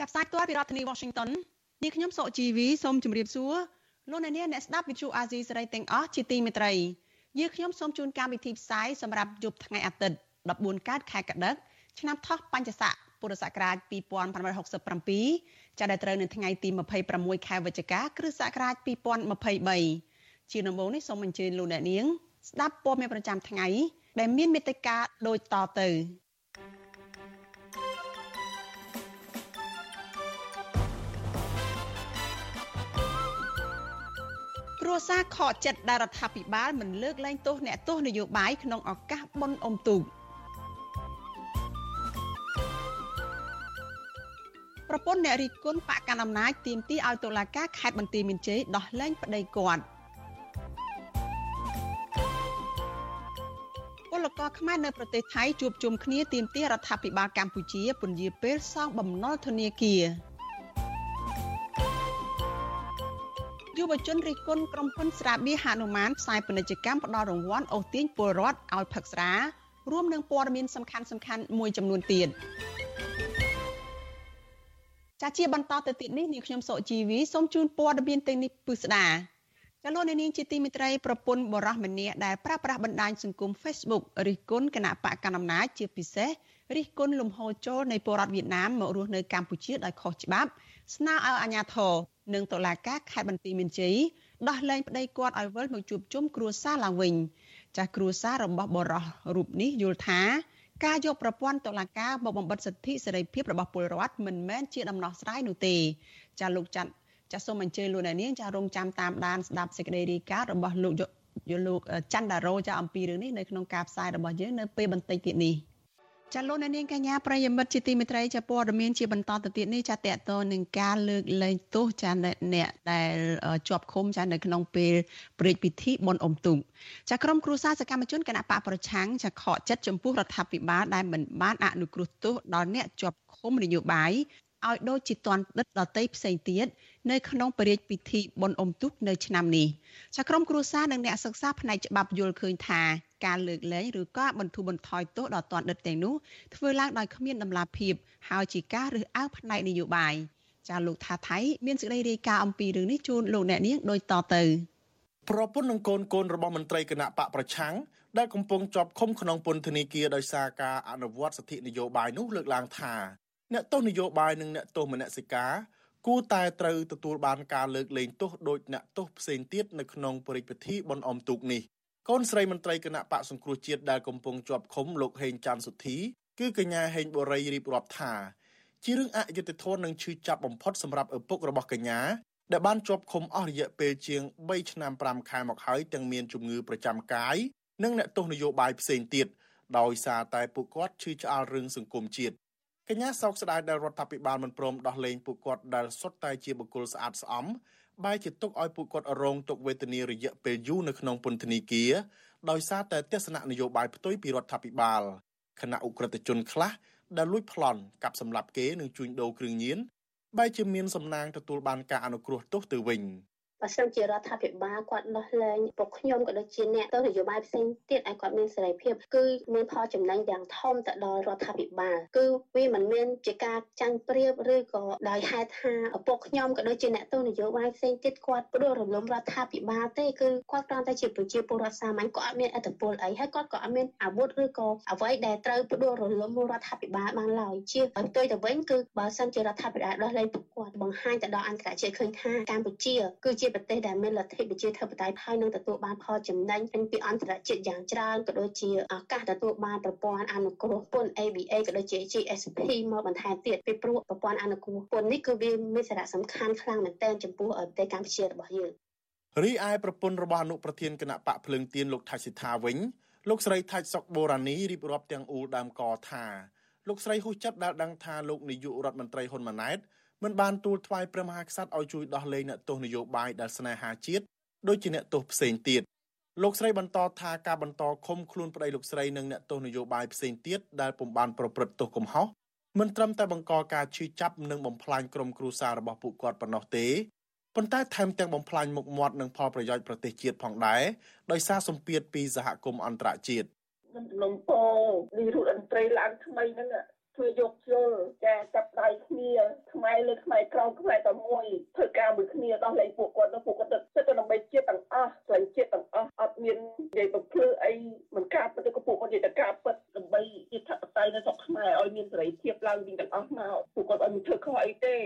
ចាប់ផ្សាយផ្ទាល់ពីរដ្ឋធានី Washington នាងខ្ញុំសុជីវីសូមជម្រាបសួរលោកអ្នកនាងអ្នកស្ដាប់វិទ្យុអាស៊ីសេរីទាំងអស់ជាទីមេត្រីយើងខ្ញុំសូមជូនកម្មវិធីផ្សាយសម្រាប់យប់ថ្ងៃអាទិត្យ14កើតខែកដិកឆ្នាំថោះបัญចស័កពុរសករាជ2567ចាប់ដែលត្រូវនៅថ្ងៃទី26ខែវិច្ឆិកាគ្រិស្តសករាជ2023ជាដំបូងនេះសូមអញ្ជើញលោកអ្នកនាងស្ដាប់ព័ត៌មានប្រចាំថ្ងៃដែលមានមេត្តាដូចតទៅ រួសារខកចិត្តដែលរដ្ឋាភិបាលមិនលើកលែងទោសអ្នកទោសនយោបាយក្នុងឱកាសបុណ្យអុំទូកប្រពន្ធអ្នករិះគន់បកកណ្ដាលអំណាចទាមទារឲ្យតុលាការខេត្តបន្ទាយមានជ័យដោះលែងប្តីគាត់ពលករខ្មែរនៅប្រទេសថៃជួបជុំគ្នាទាមទាររដ្ឋាភិបាលកម្ពុជាពន្យាពេលសងបំណុលធនាគារ វជនរិះគន់ក្រុមហ៊ុនស្រាបៀរហនុមានផ្សាយពាណិជ្ជកម្មផ្ដល់រង្វាន់អូសទាញពលរដ្ឋឲ្យផឹកស្រារួមនឹងព័ត៌មានសំខាន់សំខាន់មួយចំនួនទៀតចាជាបន្តទៅទៀតនេះនាងខ្ញុំសុជីវីសូមជូនព័ត៌មានទាំងនេះពិស្ដាចលនានាងជាទីមិត្តរីប្រពន្ធបរោះម្នាក់ដែលប្រើប្រាស់បណ្ដាញសង្គម Facebook រិះគន់គណៈបកកណ្ដាលអំណាចជាពិសេសរិះគន់លំហូរចូលនៃពលរដ្ឋវៀតណាមមករស់នៅកម្ពុជាដោយខុសច្បាប់ស្នើឲ្យអាជ្ញាធរ និងតុលាការខេត្តបន្ទាយមានជ័យដោះលែងប្តីគាត់ឲ្យវិលមកជួបជុំគ្រួសារឡើងវិញចាស់គ្រួសាររបស់បរោះរូបនេះយល់ថាការយកប្រព័ន្ធតុលាការមកបំបិតសិទ្ធិសេរីភាពរបស់ពលរដ្ឋមិនមែនជាដំណោះស្រាយនោះទេចាលោកច័ន្ទចាសូមអញ្ជើញលោកអ្នកនាងចារងចាំតាមដានស្ដាប់សេចក្តីរាយការណ៍របស់លោកយលោកច័ន្ទដារោចាអំពីរឿងនេះនៅក្នុងការផ្សាយរបស់យើងនៅពេលបន្តិចទៀតនេះ ចាលោកអ្នកនាងកញ្ញាប្រិយមិត្តជាទីមេត្រីចាព័ត៌មានជាបន្តទៅទៀតនេះចាតកតនឹងការលើកលែងទោសចាអ្នកដែលជាប់ឃុំចានៅក្នុងពេលព្រឹត្តិពិធីបុណ្យអុំទូកចាក្រុមគ្រួសារសកម្មជនគណៈបកប្រឆាំងចាខកចិត្តចំពោះរដ្ឋាភិបាលដែលមិនបានអនុគ្រោះទោសដល់អ្នកជាប់ឃុំនយោបាយឲ្យដូចជាតន់ដិតដតីផ្សេងទៀត នៅក្នុងបរិយាពិធីបុណ្យអុំទូកនៅឆ្នាំនេះចាក្រុមគ្រួសារនិងអ្នកសិក្សាផ្នែកច្បាប់យល់ឃើញថាការលើកលែងឬក៏បន្ធូរបន្ថយទោសដល់តន់ដិតទាំងនោះធ្វើឡើងដោយគ្មានដំណាភាពហើយជាការរើសអើងផ្នែកនយោបាយចាលោកថាថៃមានសេចក្តីរាយការណ៍អំពីរឿងនេះជូនលោកអ្នកនាងដូចតទៅប្រពន្ធនិងកូនកូនរបស់មន្ត្រីគណៈបកប្រឆាំងដែលកំពុងជាប់ឃុំក្នុងពន្ធនាគារដោយសារការអនុវត្តសិទ្ធិនយោបាយនោះលើកឡើងថាអ្នកទោសនយោបាយនិងអ្នកទោសមនសិការ គួរតែត្រូវទទួលបានការលើកលែងទោសដោយអ្នកទោសផ្សេងទៀតនៅក្នុងបរិយាពិធីបុណ្យអុំទូកនេះកូនស្រីមន្ត្រីគណៈបកសង្គ្រោះជាតិដែលកំពុងជាប់ឃុំលោកហេងច័ន្ទសុធីគឺកញ្ញាហេងបូរីរៀបរាប់ថាជារឿងអយុត្តិធម៌និងឈឺចាប់បំផុតសម្រាប់ឪពុករបស់កញ្ញាដែលបានជាប់ឃុំអស់រយៈពេលជាង3ឆ្នាំ5ខែមកហើយទាំងមានជំងឺប្រចាំកាយនិងអ្នកទោសនយោបាយផ្សេងទៀតដោយសារតែពួកគាត់ឈឺឆ្អាលរឿងសង្គមជាតិ កញ្ញាសោកស្ដាយដែលរដ្ឋាភិបាលមិនព្រមដោះលែងពួកគាត់ដែលសុទ្ធតែជាបុគ្គលស្អាតស្អំបែរជាទុកឲ្យពួកគាត់រងទុក្ខវេទនារយៈពេលយូរនៅក្នុងពន្ធនាគារដោយសារតែទស្សនៈនយោបាយផ្ទុយពីរដ្ឋាភិបាលគណៈអ ுக ្រិតជនខ្លះដែលលួចប្លន់កាប់សម្លាប់គេនិងជួញដូរគ្រឿងញៀនបែរជាមានសំណាងទទួលបានការអនុគ្រោះទោសទៅវិញ។ បើសិនជារដ្ឋាភិបាលគាត់ដោះលែងពួកខ្ញុំក៏ដូចជាអ្នកទៅនយោបាយផ្សេងទៀតឲ្យគាត់មានសេរីភាពគឺមានផលចំណេញយ៉ាងធំទៅដល់រដ្ឋាភិបាលគឺវាមិនមានជាការចាញ់ប្រៀបឬក៏ដោយហេតុថាឪពុកខ្ញុំក៏ដូចជាអ្នកទៅនយោបាយផ្សេងទៀតគាត់ផ្ដួលរំលំរដ្ឋាភិបាលទេគឺគាត់គ្រាន់តែជាប្រជាពលរដ្ឋសាមញ្ញគាត់អត់មានអធិបុលអីហើយគាត់ក៏អត់មានអាវុធឬក៏អ្វីដែលត្រូវផ្ដួលរំលំរដ្ឋាភិបាលបានឡើយជាផ្ទុយទៅវិញគឺបើសិនជារដ្ឋាភិបាលដោះលែងពួកគាត់បង្ហាញទៅដល់អន្តរជាតិឃើញថាកម្ពុជាគឺជាប្រទេសដែលមានលទ្ធិប្រជាធិបតេយ្យហើយនឹងទទួលបានផលចំណេញពីអន្តរជាតិយ៉ាងច្រើនក៏ដូចជាឱកាសទទួលបានប្រព័ន្ធអនុគ្រោះពន្ធ ABA ក៏ដូចជា GSP មកបន្ថែមទៀតពីព្រោះប្រព័ន្ធអនុគ្រោះពន្ធនេះគឺវាមានសារៈសំខាន់ខ្លាំងមែនទែនចំពោះប្រទេសកម្ពុជារបស់យើងរីឯប្រពន្ធរបស់អនុប្រធានគណៈបកភ្លើងទៀនលោកថៃសិដ្ឋាវិញលោកស្រីថាច់សុកបូរ៉ានីរៀបរាប់ទាំងអ៊ូដើមកថាលោកស្រីហ៊ូចិត្តដែលដឹងថាលោកនាយករដ្ឋមន្ត្រីហ៊ុនម៉ាណែត មិនបានទូលថ្វាយព្រះមហាក្សត្រឲ្យជួយដោះលែងអ្នកទោសនយោបាយដែលស្នេហាជាតិដូចជាអ្នកទោសផ្សេងទៀតលោកស្រីបន្តថាការបន្តឃុំខ្លួនប្តីលោកស្រីនិងអ្នកទោសនយោបាយផ្សេងទៀតដែលពុំបានប្រព្រឹត្តទោសកំហុសមិនត្រឹមតែបង្កការឈឺចាប់និងបំផ្លាញក្រុមគ្រួសាររបស់ពួកគាត់ប៉ុណ្ណោះទេប៉ុន្តែថែមទាំងបំផ្លាញមុខមាត់និងផលប្រយោជន៍ប្រទេសជាតិផងដែរដោយសារសម្ពាធពីសហគមន៍អន្តរជាតិមិនលំពោនេះរូបតន្ត្រីឡើងថ្មីហ្នឹង ធ្វើយកជល់ចាចាប់ដៃគ្នាខ្មែរខ្មែរលើខ្មែរក្រមខ្មែរតែមួយធ្វើការមួយគ្នាដោះលែងពួកគាត់ទៅពួកគាត់ទៅទៅដើម្បីជាតិទាំងអស់ស្លាញ់ជាតិទាំងអស់អត់មាននិយាយបំភ្លឺអីមិនការពិតទៅពួកគាត់និយាយតែការពិតដើម្បីជាធិបតេយ្យនៅស្រុកខ្មែរឲ្យមានសេរីភាពឡើងវិញទាំងអស់មកពួកគាត់អត់មានធ្វើខុសអីទេ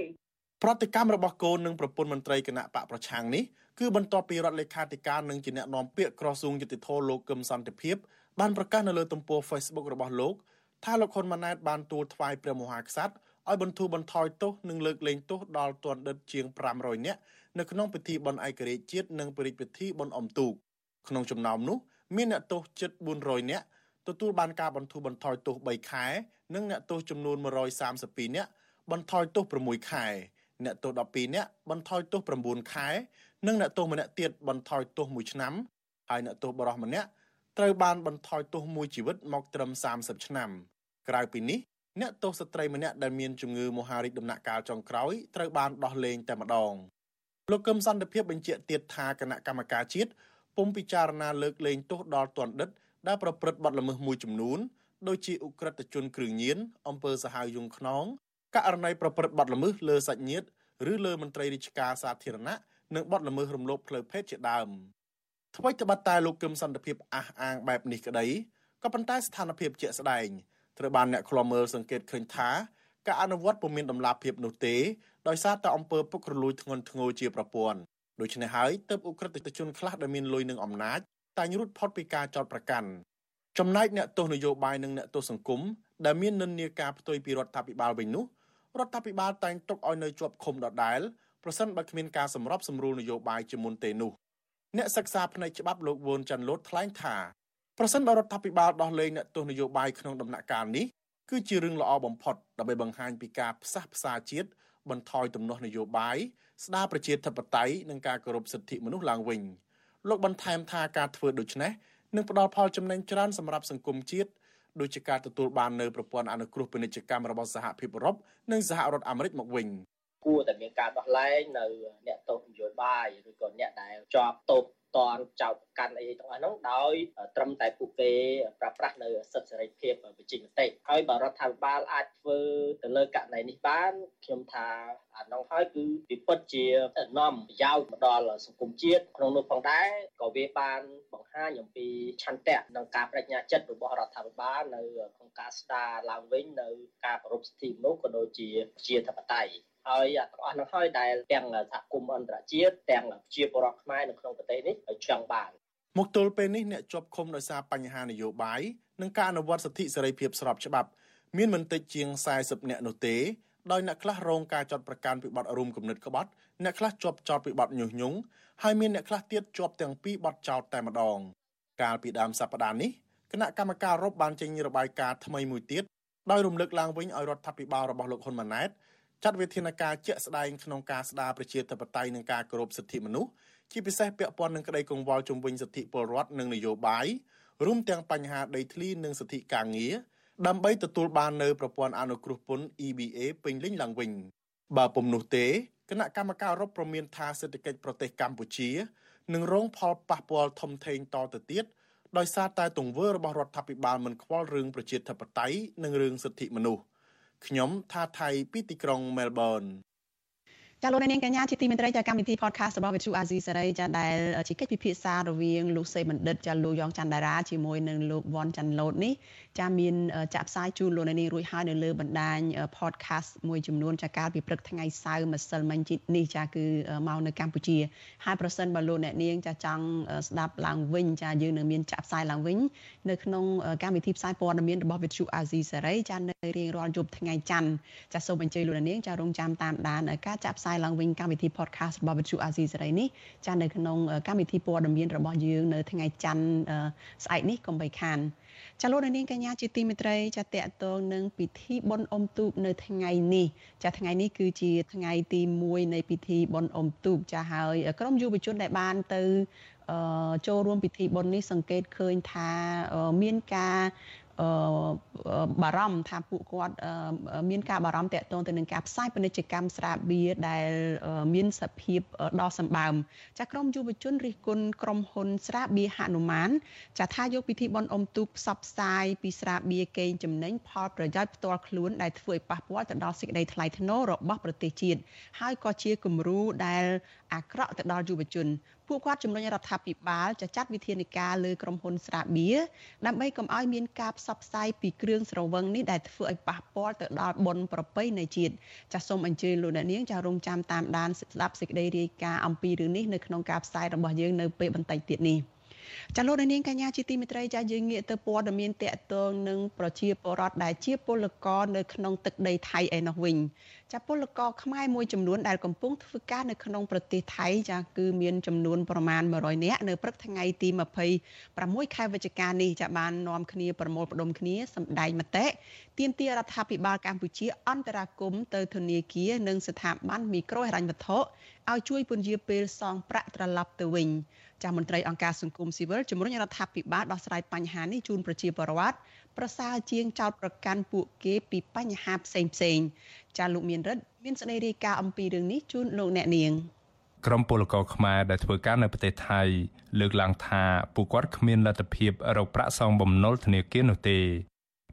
ប្រតិកម្មរបស់កូននិងប្រពន្ធមន្ត្រីគណៈបកប្រឆាំងនេះគឺបន្ទាប់ពីរដ្ឋលេខាធិការនិងជាអ្នកនាំពាក្យក្រសួងយុតិធធលោកកឹមសន្តិភាពបានប្រកាសនៅលើទំព័រ Facebook របស់លោក ថាលោកហ៊ុនម៉ាណែតបានទូលថ្វាយព្រះមហាក្សត្រឲ្យបន្ធូរបន្ថយទោសនិងលើកលែងទោសដល់ទណ្ឌិតជាង500នាក់នៅក្នុងពិធីបុណ្យឯករាជ្យជាតិនិងពិធីពិធីបុណ្យអុំទូកក្នុងចំណោមនោះមានអ្នកទោសជិត400នាក់ទទួលបានការបន្ធូរបន្ថយទោស3ខែ និងអ្នកទោសចំនួន132នាក់បន្ថយទោស6ខែ អ្នកទោស12នាក់បន្ថយទោស9ខែ និងអ្នកទោសម្នាក់ទៀតបន្ថយទោស1ឆ្នាំហើយអ្នកទោសបរិសម្នាក់ត្រូវបានបន្ថយទោសមួយជីវិតមកត្រឹម30ឆ្នាំ ក្រៅពីនេះអ្នកទោសស្ត្រីម្នាក់ដែលមានជំងឺមហារីកដំណាក់កាលចុងក្រោយត្រូវបានដោះលែងតែម្ដងលោកកឹមសន្តិភាពបញ្ជាក់ទៀតថាគណៈកម្មការជាតិពុំពិចារណាលើកលែងទោសដល់ទណ្ឌិត ដែលប្រព្រឹត្តបទល្មើសមួយចំនួនដូចជាឧក្រិដ្ឋជនគ្រឿងញៀនអំពើសាហាវយង់ខ្នងករណីប្រព្រឹត្តបទល្មើសលើសាច់ញាតិឬលើមន្ត្រីរាជការសាធារណៈនិងបទល្មើសរំលោភផ្លូវភេទជាដើមថ្មីត្បិតតែលោកគឹមសន្តិភាពអះអាងបែបនេះក្តីក៏ប៉ុន្តែស្ថានភាពជាក់ស្ដែង ត្រូវបានអ្នកខ្លាំមើលសង្កេតឃើញថាការអនុវត្តពុំមានដំណាភាពនោះទេដោយសារតែអង្គើពុករលួយធ្ងន់ធ្ងរជាប្រព័ន្ធដូច្នេះហើយទើបអ ுக ្រិតជនខ្លះដែលមានលុយនឹងអំណាចតែងរួចផុតពីការចោទប្រកាន់ចំណែកអ្នកទោសនយោបាយនិងអ្នកទោសសង្គមដែលមាននិន្នាការផ្ទុយពីរដ្ឋាភិបាលវិញនោះរដ្ឋាភិបាលតែងទុកឲ្យនៅជាប់ឃុំដដែលប្រសិនបើគ្មានការសម្របសម្រួលនយោបាយជាមុនទេនោះអ្នកសិក្សាផ្នែកច្បាប់លោកវួនចាន់លូតថ្លែងថា ប្រសិនបើរដ្ឋាភិបាលដោះលែងអ្នកទោសនយោបាយក្នុងដំណាក់កាលនេះគឺជារឿងល្អបំផុតដើម្បីបង្ហាញពីការផ្សះផ្សាជាតិបន្ថយទំនាស់នយោបាយស្ដារប្រជាធិបតេយ្យនិងការគោរពសិទ្ធិមនុស្សឡើងវិញលោកបន្ថែមថាការធ្វើដូច្នេះនឹងផ្ដល់ផលចំណេញច្រើនសម្រាប់សង្គមជាតិដូចជាការទទួលបាននៅប្រព័ន្ធអនុគ្រោះពាណិជ្ជកម្មរបស់សហភាពអឺរ៉ុបនិងសហរដ្ឋអាមេរិកមកវិញគួរតែមានការដោះលែងនៅអ្នកទោសនយោបាយឬក៏អ្នកដែលជាប់ទោស តនចោតកាន់អីទាំងអស់ហ្នឹងដោយត្រឹមតែពួកគេប្រើប្រាស់នៅសិទ្ធិសេរីភាពវិជ្ជាមតិហើយបើរដ្ឋាភិបាលអាចធ្វើទៅលើករណីនេះបានខ្ញុំថាអានោះហើយគឺពិពិតជានាំប្រយោជន៍មកដល់សង្គមជាតិក្នុងនោះផងដែរក៏វាបានបង្ហាញអំពីឆន្ទៈនិងការបញ្ញាចិត្តរបស់រដ្ឋាភិបាលនៅក្នុងការស្ដារឡើងវិញនៅការគោរពសិទ្ធិមនុស្សក៏ដូចជាជាធិបតេយ្យ ហើយទាំងអស់នោះហើយដែលទាំងសហគមន៍អន្តរជាតិទាំងជាបរិបទខ្មែរនៅក្នុងប្រទេសនេះចង់បានមកទល់ពេលនេះអ្នកជាប់ឃុំដោយសារបញ្ហានយោបាយនិងការអនុវត្តសិទ្ធិសេរីភាពស្របច្បាប់ មានមិនតិចជាង40នាក់នោះទេដោយអ្នកខ្លះរងការចាត់ប្រកាន់ពីបទរួមគំនិតក្បត់អ្នកខ្លះជាប់ចោតពីបទញុះញង់ហើយមានអ្នកខ្លះទៀតជាប់ទាំងពីរបទចោតតែម្ដង កាលពីដើមសប្តាហ៍នេះគណៈកម្មការរົບបានចេញរបាយការណ៍ថ្មីមួយទៀតដោយរំលឹកឡើងវិញឲ្យរដ្ឋាភិបាលរបស់លោកហ៊ុនម៉ាណែត ចាត់វិធានការជាក់ស្ដែងក្នុងការស្ដារប្រជាធិបតេយ្យនិងការគោរពសិទ្ធិមនុស្សជាពិសេសពាក់ព័ន្ធនឹងក្តីកង្វល់ជំវិញសិទ្ធិពលរដ្ឋនិងនយោបាយរួមទាំងបញ្ហាដីធ្លីនិងសិទ្ធិការងារដើម្បីទទួលបាននៅប្រព័ន្ធអនុគ្រោះពន្ធ EBA ពេញលេញឡើងវិញបើពុំនោះទេគណៈកម្មការរົບប្រមានថាសេដ្ឋកិច្ចប្រទេសកម្ពុជានឹងរងផលប៉ះពាល់ធំធេងតទៅទៀតដោយសារតែទង្វើរបស់រដ្ឋាភិបាលមិនខ្វល់រឿងប្រជាធិបតេយ្យនិងរឿងសិទ្ធិមនុស្ស ខ្ញុំថាថៃពីទីក្រុងមែលប៊នចាលោកនាងកញ្ញាជាទីមេត្រីចាកម្មវិធី podcast របស់វិទ្យុអាស៊ីសេរីចាដែលជាកិច្ចពិភាក្សារវាងលោកសេបណ្ឌិតចាលោកយ៉ងច័ន្ទតារាជាមួយនឹងលោកវ៉ាន់ច័ន្ទឡូតនេះ ចាមានចាក់ផ្សាយជូនលោកនាងរួចហើយនៅលើបណ្ដាញ podcast មួយចំនួនចាកាលពីព្រឹកថ្ងៃសៅរ៍ម្សិលមិញនេះចាគឺមកនៅកម្ពុជាហើយប្រសិនបើលោកអ្នកនាងចាចង់ស្ដាប់ឡើងវិញចាយើងនឹងមានចាក់ផ្សាយឡើងវិញនៅក្នុងកម្មវិធីផ្សាយព័ត៌មានរបស់វិទ្យុអាស៊ីសេរីចានៅរៀងរាល់យប់ថ្ងៃច័ន្ទចាសូមអញ្ជើញលោកនាងចារងចាំតាមដានការចាក់ផ្សាយឡើងវិញកម្មវិធី podcast របស់វិទ្យុអាស៊ីសេរីនេះចានៅក្នុងកម្មវិធីព័ត៌មានរបស់យើងនៅថ្ងៃច័ន្ទស្អែកនេះកុំបីខានចាលោកនាងកញ្ញាជាទីមេត្រីចាតកតងនឹងពិធីបុណ្យអុំទូកនៅថ្ងៃនេះចាថ្ងៃនេះគឺជាថ្ងៃទី1នៃពិធីបុណ្យអុំទូកចាហើយក្រុមយុវជនដែលបានទៅចូលរួមពិធីបុណ្យនេះសង្កេតឃើញថាមានការ បារម្ភថាពួកគាត់មានការបារម្ភតាក់ទងទៅនឹងការផ្សាយពាណិជ្ជកម្មស្រាបៀរដែលមានសភាពដ៏សម្បើមចាក្រមយុវជនរិះគន់ក្រុមហ៊ុនស្រាបៀរហនុមានចាថាយកពិធីបុណ្យអុំទូកផ្សព្វផ្សាយពីស្រាបៀរកេងចំណេញផលប្រយោជន៍ផ្ទាល់ខ្លួនដែលធ្វើឲ្យប៉ះពាល់ទៅដល់សេចក្តីថ្លៃថ្នូររបស់ប្រទេសជាតិហើយក៏ជាគំរូដែលអាក្រក់ទៅដល់យុវជន ពួកគាត់ជំរុញរដ្ឋាភិបាលចាចាត់វិធានការលើក្រុមហ៊ុនស្រាបៀរដើម្បីកុំឲ្យមានការផ្សព្វផ្សាយពីគ្រឿងស្រវឹងនេះដែលធ្វើឲ្យប៉ះពាល់ទៅដល់បុណ្យប្រពៃណីជាតិចាសូមអញ្ជើញលោកអ្នកនាងចារងចាំតាមដានស្ដាប់សេចក្តីរាយការណ៍អំពីរឿងនេះនៅក្នុងការផ្សាយរបស់យើងនៅពេលបន្តិចទៀតនេះ។ ចាលោកនាងកញ្ញាជាទីមេត្រីចាយើងងាកទៅព័ត៌មានតកតងនឹងប្រជាពលរដ្ឋដែលជាពលករនៅក្នុងទឹកដីថៃឯណោះវិញចាពលករខ្មែរមួយចំនួនដែលកំពុងធ្វើការនៅក្នុងប្រទេសថៃចាគឺមានចំនួនប្រមាណ100នាក់នៅព្រឹកថ្ងៃទី26ខែវិច្ឆិកានេះចាបាននាំគ្នាប្រមូលផ្ដុំគ្នាសម្ដែងមតិទាមទាររដ្ឋាភិបាលកម្ពុជាអន្តរាគមន៍ទៅធនាគារនិងស្ថាប័នមីក្រូហិរញ្ញវត្ថុឲ្យជួយពន្យាពេលសងប្រាក់ត្រឡប់ទៅវិញ ចាស់មន្ត្រីអង្គការសង្គមស៊ីវិលជំរុញរដ្ឋាភិបាលដោះស្រាយបញ្ហានេះជូនប្រជាពលរដ្ឋប្រសើរជាងចោតប្រកាន់ពួកគេពីបញ្ហាផ្សេងផ្សេងចាលោកមានរិទ្ធមានសេចក្តីរាយការណ៍អំពីរឿងនេះជូនលោកអ្នកនាងក្រមពលករខ្មែរដែលធ្វើការនៅប្រទេសថៃលើកឡើងថាពួកគាត់គ្មានលទ្ធភាពរកប្រាក់សងបំណុលធនាគារនោះទេ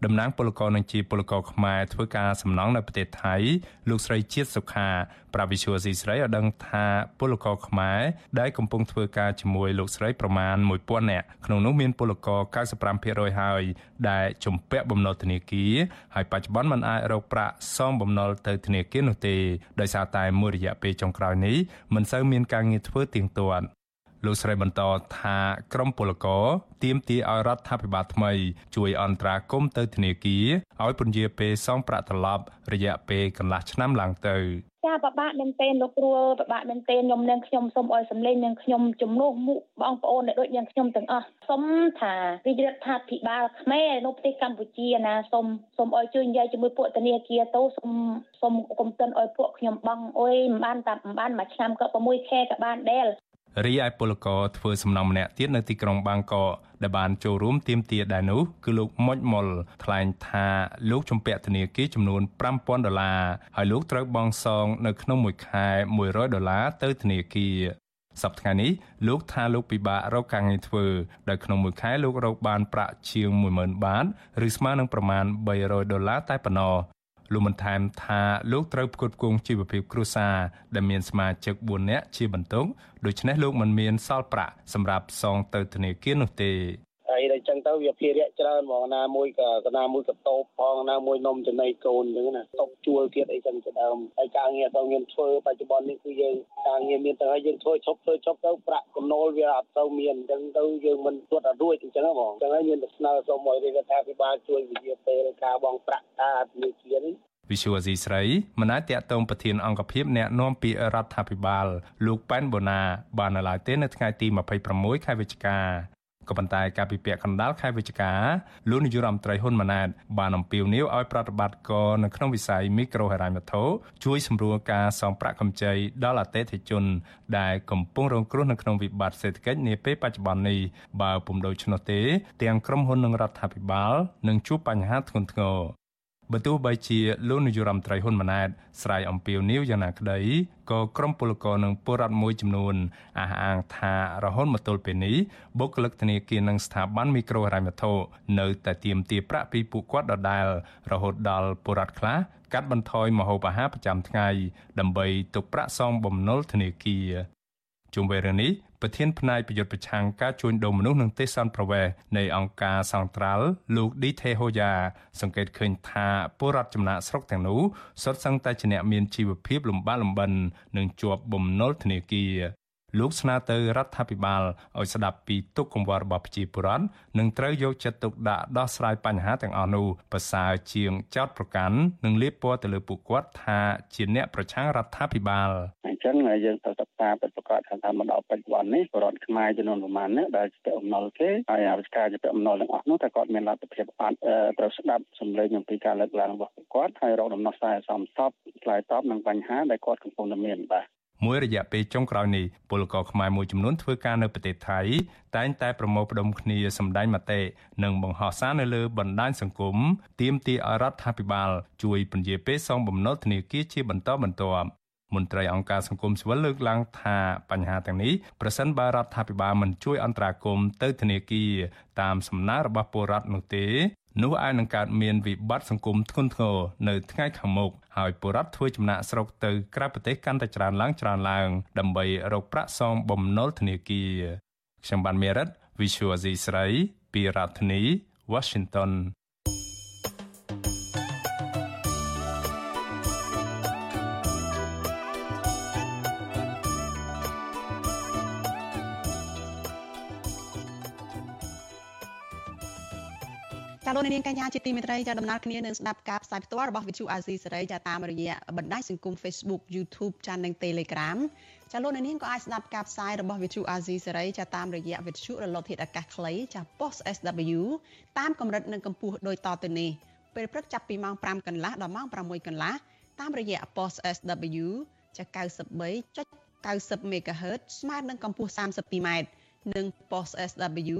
តំណាងពលករនឹងជាពលករខ្មែរធ្វើការសំណង់នៅប្រទេសថៃលោកស្រីជាតិសុខាប្រាវិសុវស៊ីស្រីឲ្យដឹងថាពលករខ្មែរដែលកំពុងធ្វើការជាមួយលោកស្រីប្រមាណ1000នាក់ក្នុងនោះមានពលករ95%ហើយដែលជំពាក់បំណុលធនាគារហើយបច្ចុប្បន្នមិនអាចរកប្រាក់សងបំណុលទៅធនាគារនោះទេដោយសារតែមួយរយៈពេលចុងក្រោយនេះមិនសូវមានការងារធ្វើទៀងទាត់ លោកស្រីបន្តថាក្រមពលករទាមទារឲ្យរដ្ឋាភិបាលថ្មី ជួយអន្តរាគមន៍ទៅធនាគារឲ្យពន្យាពេលសងប្រាក់ត្រឡប់រយៈពេលកន្លះឆ្នាំឡើងទៅចាបបាក់មែនទែនលោកគ្រូបបាក់មែនទែនខ្ញុំនឹងខ្ញុំសូមឲ្យសម្លេងនឹងខ្ញុំជំនួសមុខបងប្អូនដែលដូចយ៉ាងខ្ញុំទាំងអស់សូមថារាជរដ្ឋាភិបាលខ្មែរនៅប្រទេសកម្ពុជាណាសូមសូមឲ្យជួយនិយាយជាមួយពួកធនាគារទៅសូមសូមកុំទិនឲ្យពួកខ្ញុំបងអុយមិនបានតាមិនបានមួយឆ្នាំក៏6ខែក៏បានដែរ រីឯពលករធ្វើសំណងម្នាក់ទៀតនៅទីក្រុងបាងកកដែលបានចូលរួមទាមទារដែរនោះគឺលោកមុចមុលថ្លែងថាលោកជំពាក់ធនាគារចំនួន5000ដុល្លារហើយលោកត្រូវបង់សងនៅក្នុងមួយខែ100ដុល្លារទៅធនាគារសប្តាហ៍នេះលោកថាលោកពិបាករកការងារធ្វើដោយក្នុងមួយខែលោករកបានប្រាក់ជាង10000បាតឬស្មើនឹងប្រមាណ300ដុល្លារតែប៉ុណ្ណោះ លោកបានថែមថាលោកត្រូវផ្គត់ផ្គង់ជីវភាពគ្រួសារដែលមានសមាជិក4នាក់ជាបន្ទុកដូច្នេះលោកមិនមានសល់ប្រាក់សម្រាប់សងទៅធនាគារនោះទេ ហើយដល់ចឹងទៅវាភារៈច្រើនហ្មងណាមួយក៏កណាមួយក៏តោបផងណាមួយនំចំណីកូនអញ្ចឹងណាតបជួលទៀតអីចឹងជាដើមហើយការងារទៅមានធ្វើបច្ចុប្បន្ននេះគឺយើងការងារមានទៅហើយយើងធ្វើឈប់ធ្វើឈប់ទៅប្រាក់កំណូលវាអត់ទៅមានអញ្ចឹងទៅយើងមិនទួតអត់រួចអញ្ចឹងហ្មងអញ្ចឹងហើយមានតែស្នើសុំឲ្យរដ្ឋាភិបាលជួយវិជាពេលការបងប្រាក់ការធនាគារនេះវិសុវអាស៊ីស្រីមិនអាចតាក់ទងប្រធានអង្គភិបអ្នកណែនាំពាក្យរដ្ឋាភិបាល លោកប៉ែនបូណាបាននៅឡើយទេនៅថ្ងៃទី26ខែវិច្ឆិកា ក៏ប៉ុន្តែការពិភាក្សាកណ្ដាលខែវិច្ឆិកាលោកនាយរដ្ឋមន្ត្រីហ៊ុនម៉ាណែតបានអំពាវនាវឲ្យប្រតិបត្តិការនៅក្នុងវិស័យមីក្រូហិរញ្ញវត្ថុជួយសម្រួលការសងប្រាក់កម្ចីដល់អតិថិជន ដែលកំពុងរងគ្រោះនៅក្នុងវិបត្តិសេដ្ឋកិច្ចនាពេលបច្ចុប្បន្ននេះបើពុំដូច្នោះទេ ទាំងក្រុមហ៊ុននិងរដ្ឋាភិបាលនឹងជួបបញ្ហាធ្ងន់ធ្ងរ បើទោះបីជាលោកនាយរដ្ឋមន្ត្រីហ៊ុនម៉ាណែតស្រ័យអំពាវនាវយ៉ាងណាក្តីក៏ក្រុមពលករនិងពលរដ្ឋមួយចំនួនអះអាងថារហូតមកទល់ពេលនេះបុគ្គលិកធនាគារនិងស្ថាប័នមីក្រូហិរញ្ញវត្ថុនៅតែទាមទារប្រាក់ពីពួកគាត់ដដែលរហូតដល់ពលរដ្ឋខ្លះកាត់បន្ថយម្ហូបអាហារប្រចាំថ្ងៃដើម្បីទុកប្រាក់សងបំណុលធនាគារ ជុំវិញរឿងនេះប្រធានផ្នែកប្រយុទ្ធប្រឆាំងការជួញដូរមនុស្សនិងទេសន្តប្រវេសនៃអង្គការសង្ត្រាល់លោកឌីថេហូយ៉ាសង្កេតឃើញថាពលរដ្ឋចំណាក់ស្រុកទាំងនោះសុទ្ធសឹងតែជាអ្នកមានជីវភាពលំបាកលំបិននិងជាប់បំណុលធនាគារ លោកស្នើទៅរដ្ឋាភិបាលឲ្យស្ដាប់ពីទុកកង្វល់របស់ប្រជាពលរដ្ឋនិងត្រូវយកចិត្តទុកដាក់ដោះស្រាយបញ្ហាទាំងអស់នោះប្រសើរជាងចោតប្រកាន់និងលាបពណ៌ទៅលើពួកគាត់ថាជាអ្នកប្រឆាំងរដ្ឋាភិបាលអញ្ចឹងយើងត្រូវសិក្សាពិតប្រាកដថាមកដល់បច្ចុប្បន្ននេះរដ្ឋខ្មែរចំនួនប្រមាណនេះដែលជាអំណុលគេហើយអាវិការជាអំណុលទាំងអស់នោះតែគាត់មានលទ្ធភាពអត់ត្រូវស្ដាប់សម្លេងអំពីការលើកឡើងរបស់គាត់ហើយរកដំណោះស្រាយសមស្របឆ្លើយតបនឹងបញ្ហាដែលគាត់កំពុងតែមានបាទ មួយរយៈពេលចុងក្រោយនេះពលករខ្មែរមួយចំនួនធ្វើការនៅប្រទេសថៃតែងតែប្រមូលផ្ដុំគ្នាសម្ដែងមតិនិងបង្ហោះសារនៅលើបណ្ដាញសង្គមទាមទារឲ្យរដ្ឋាភិបាលជួយពន្យាពេលសងបំណុលធនាគារជាបន្តបន្ទាប់មន្ត្រីអង្គការសង្គមស៊ីវិលលើកឡើងថាបញ្ហាទាំងនេះប្រសិនបើរដ្ឋាភិបាលមិនជួយអន្តរាគមន៍ទៅធនាគារតាមសំណើរបស់ពលរដ្ឋនោះទេ នោះអាចនឹងកើតមានវិបត្តិសង្គមធ្ងន់ធ្ងរនៅថ្ងៃខាងមុខហើយពលរដ្ឋធ្វើចំណាក់ស្រុកទៅក្រៅប្រទេសកាន់តែច្រើនឡើងច្រើនឡើង ដើម្បីរកប្រាក់សងបំណុលធនាគារខ្ញុំបានមេរិត Visual Asia ស្រីពីរដ្ឋធានី Washington លោកនាងកញ្ញាជាទីមេត្រីចាដំណើរគ្នានឹងស្ដាប់ការផ្សាយផ្ទាល់របស់ Vithu Azizi សេរីចាតាមរយៈបណ្ដាញសង្គម Facebook YouTube ចានិង Telegram ចាលោកនាងក៏អាចស្ដាប់ការផ្សាយរបស់ Vithu Azizi សេរីចាតាមរយៈ Vithu រលកធាតុអាកាសខ្លីចា Post SW តាមកម្រិតនិងកម្ពស់ដូចតទៅនេះពេលព្រឹកចាប់ពីម៉ោង5កន្លះដល់ម៉ោង6កន្លះតាមរយៈ Post SW ចា93.90 MHz ស្មើនឹងកម្ពស់ 32m និង Post SW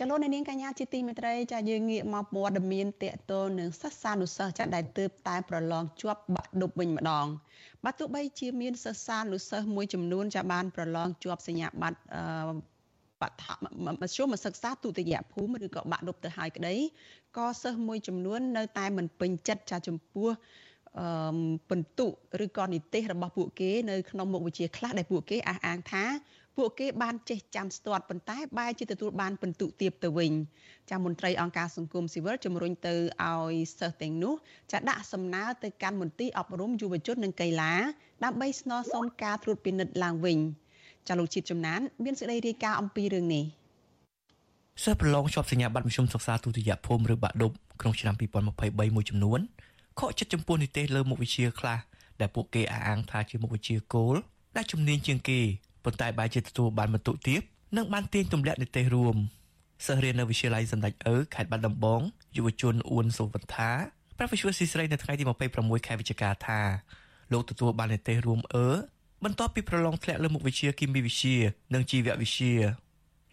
ចលនានាងកញ្ញាជាទីមេត្រីចាយើងងាកមកព័ត៌មានតកតលនឹងសិស្សានុសិស្សចាដែលទើបតែប្រឡងជាប់បាក់ឌុបវិញម្ដងបើទោះបីជាមានសិស្សានុសិស្សមួយចំនួនចាបានប្រឡងជាប់សញ្ញាបត្របឋមមធ្យមសិក្សាទុតិយភូមិឬក៏បាក់ឌុបទៅហើយក្តីក៏សិស្សមួយចំនួននៅតែមិនពេញចិត្តចាចំពោះអឺបន្ទុឬក៏និទេសរបស់ពួកគេនៅក្នុងមុខវិជ្ជាខ្លះដែលពួកគេអះអាងថា ពួកគេបានចេះចាំស្ទាត់ប៉ុន្តែបែរជាទទួលបានពិន្ទុទាបទៅវិញចាមន្ត្រីអង្គការសង្គមស៊ីវិលជំរុញទៅឲ្យសិស្សទាំងនោះចាដាក់សំណើទៅកាន់មន្ទីរអប់រំយុវជននិងកីឡាដើម្បីស្នើសុំការត្រួតពិនិត្យឡើងវិញចាលោកជាតិចំណាន មានសេចក្តីរាយការណ៍អំពីរឿងនេះសិស្សប្រឡងជាប់សញ្ញាបត្រមធ្យមសិក្សាទុតិយភូមិឬបាក់ឌុបក្នុងឆ្នាំ2023មួយចំនួនខកចិត្តចំពោះនិទេសលើមុខវិជ្ជាខ្លះដែលពួកគេអះអាងថាជាមុខវិជ្ជាគោលដែលជំនាញជាងគេ ប៉ុន្តែបែរជាទទួលបានបន្ទុកទៀតនិងបានទាញទម្លាក់និទេសរួមសិស្សរៀននៅវិទ្យាល័យសម្ដេចអើខេត្តបាត់ដំបងយុវជនអ៊ួនសុវណ្ថាប្រវិជ្ជាស៊ីស្រីនៅថ្ងៃទី26ខែវិច្ឆិកាថាលោកទទួលបាននិទេសរួមអឺបន្ទាប់ពីប្រឡងធ្លាក់លើមុខវិជ្ជាគីមីវិទ្យានិងជីវវិទ្យា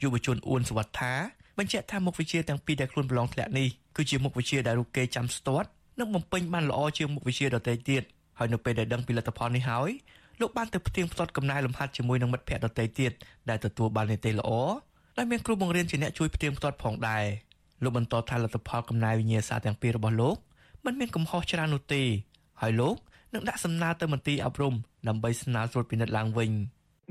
យុវជនអ៊ួនសុវណ្ថាបញ្ជាក់ថាមុខវិជ្ជាទាំងពីរដែលខ្លួនប្រឡងធ្លាក់នេះគឺជាមុខវិជ្ជាដែលរូបគេចាំស្ទាត់និងបំពេញបានល្អជាងមុខវិជ្ជាដទៃទៀតហើយនៅពេលដែលដឹងពីលទ្ធផលនេះហើយ លោកបានទៅផ្ទៀងផ្ទាត់កំណែលំហាត់ជាមួយនឹងមិត្តភ័ក្តិដទៃទៀតដែលទទួលបាននីតិល្អដែលមានគ្រូបង្រៀនជាអ្នកជួយផ្ទៀងផ្ទាត់ផងដែរលោកបន្តថាលទ្ធផលកំណែវិញ្ញាសាទាំងពីររបស់លោកមិនមានកំហុសច្រើននោះទេហើយលោកនឹងដាក់សំណើទៅមន្ទីរអប់រំដើម្បីស្នើត្រួតពិនិត្យឡើងវិញ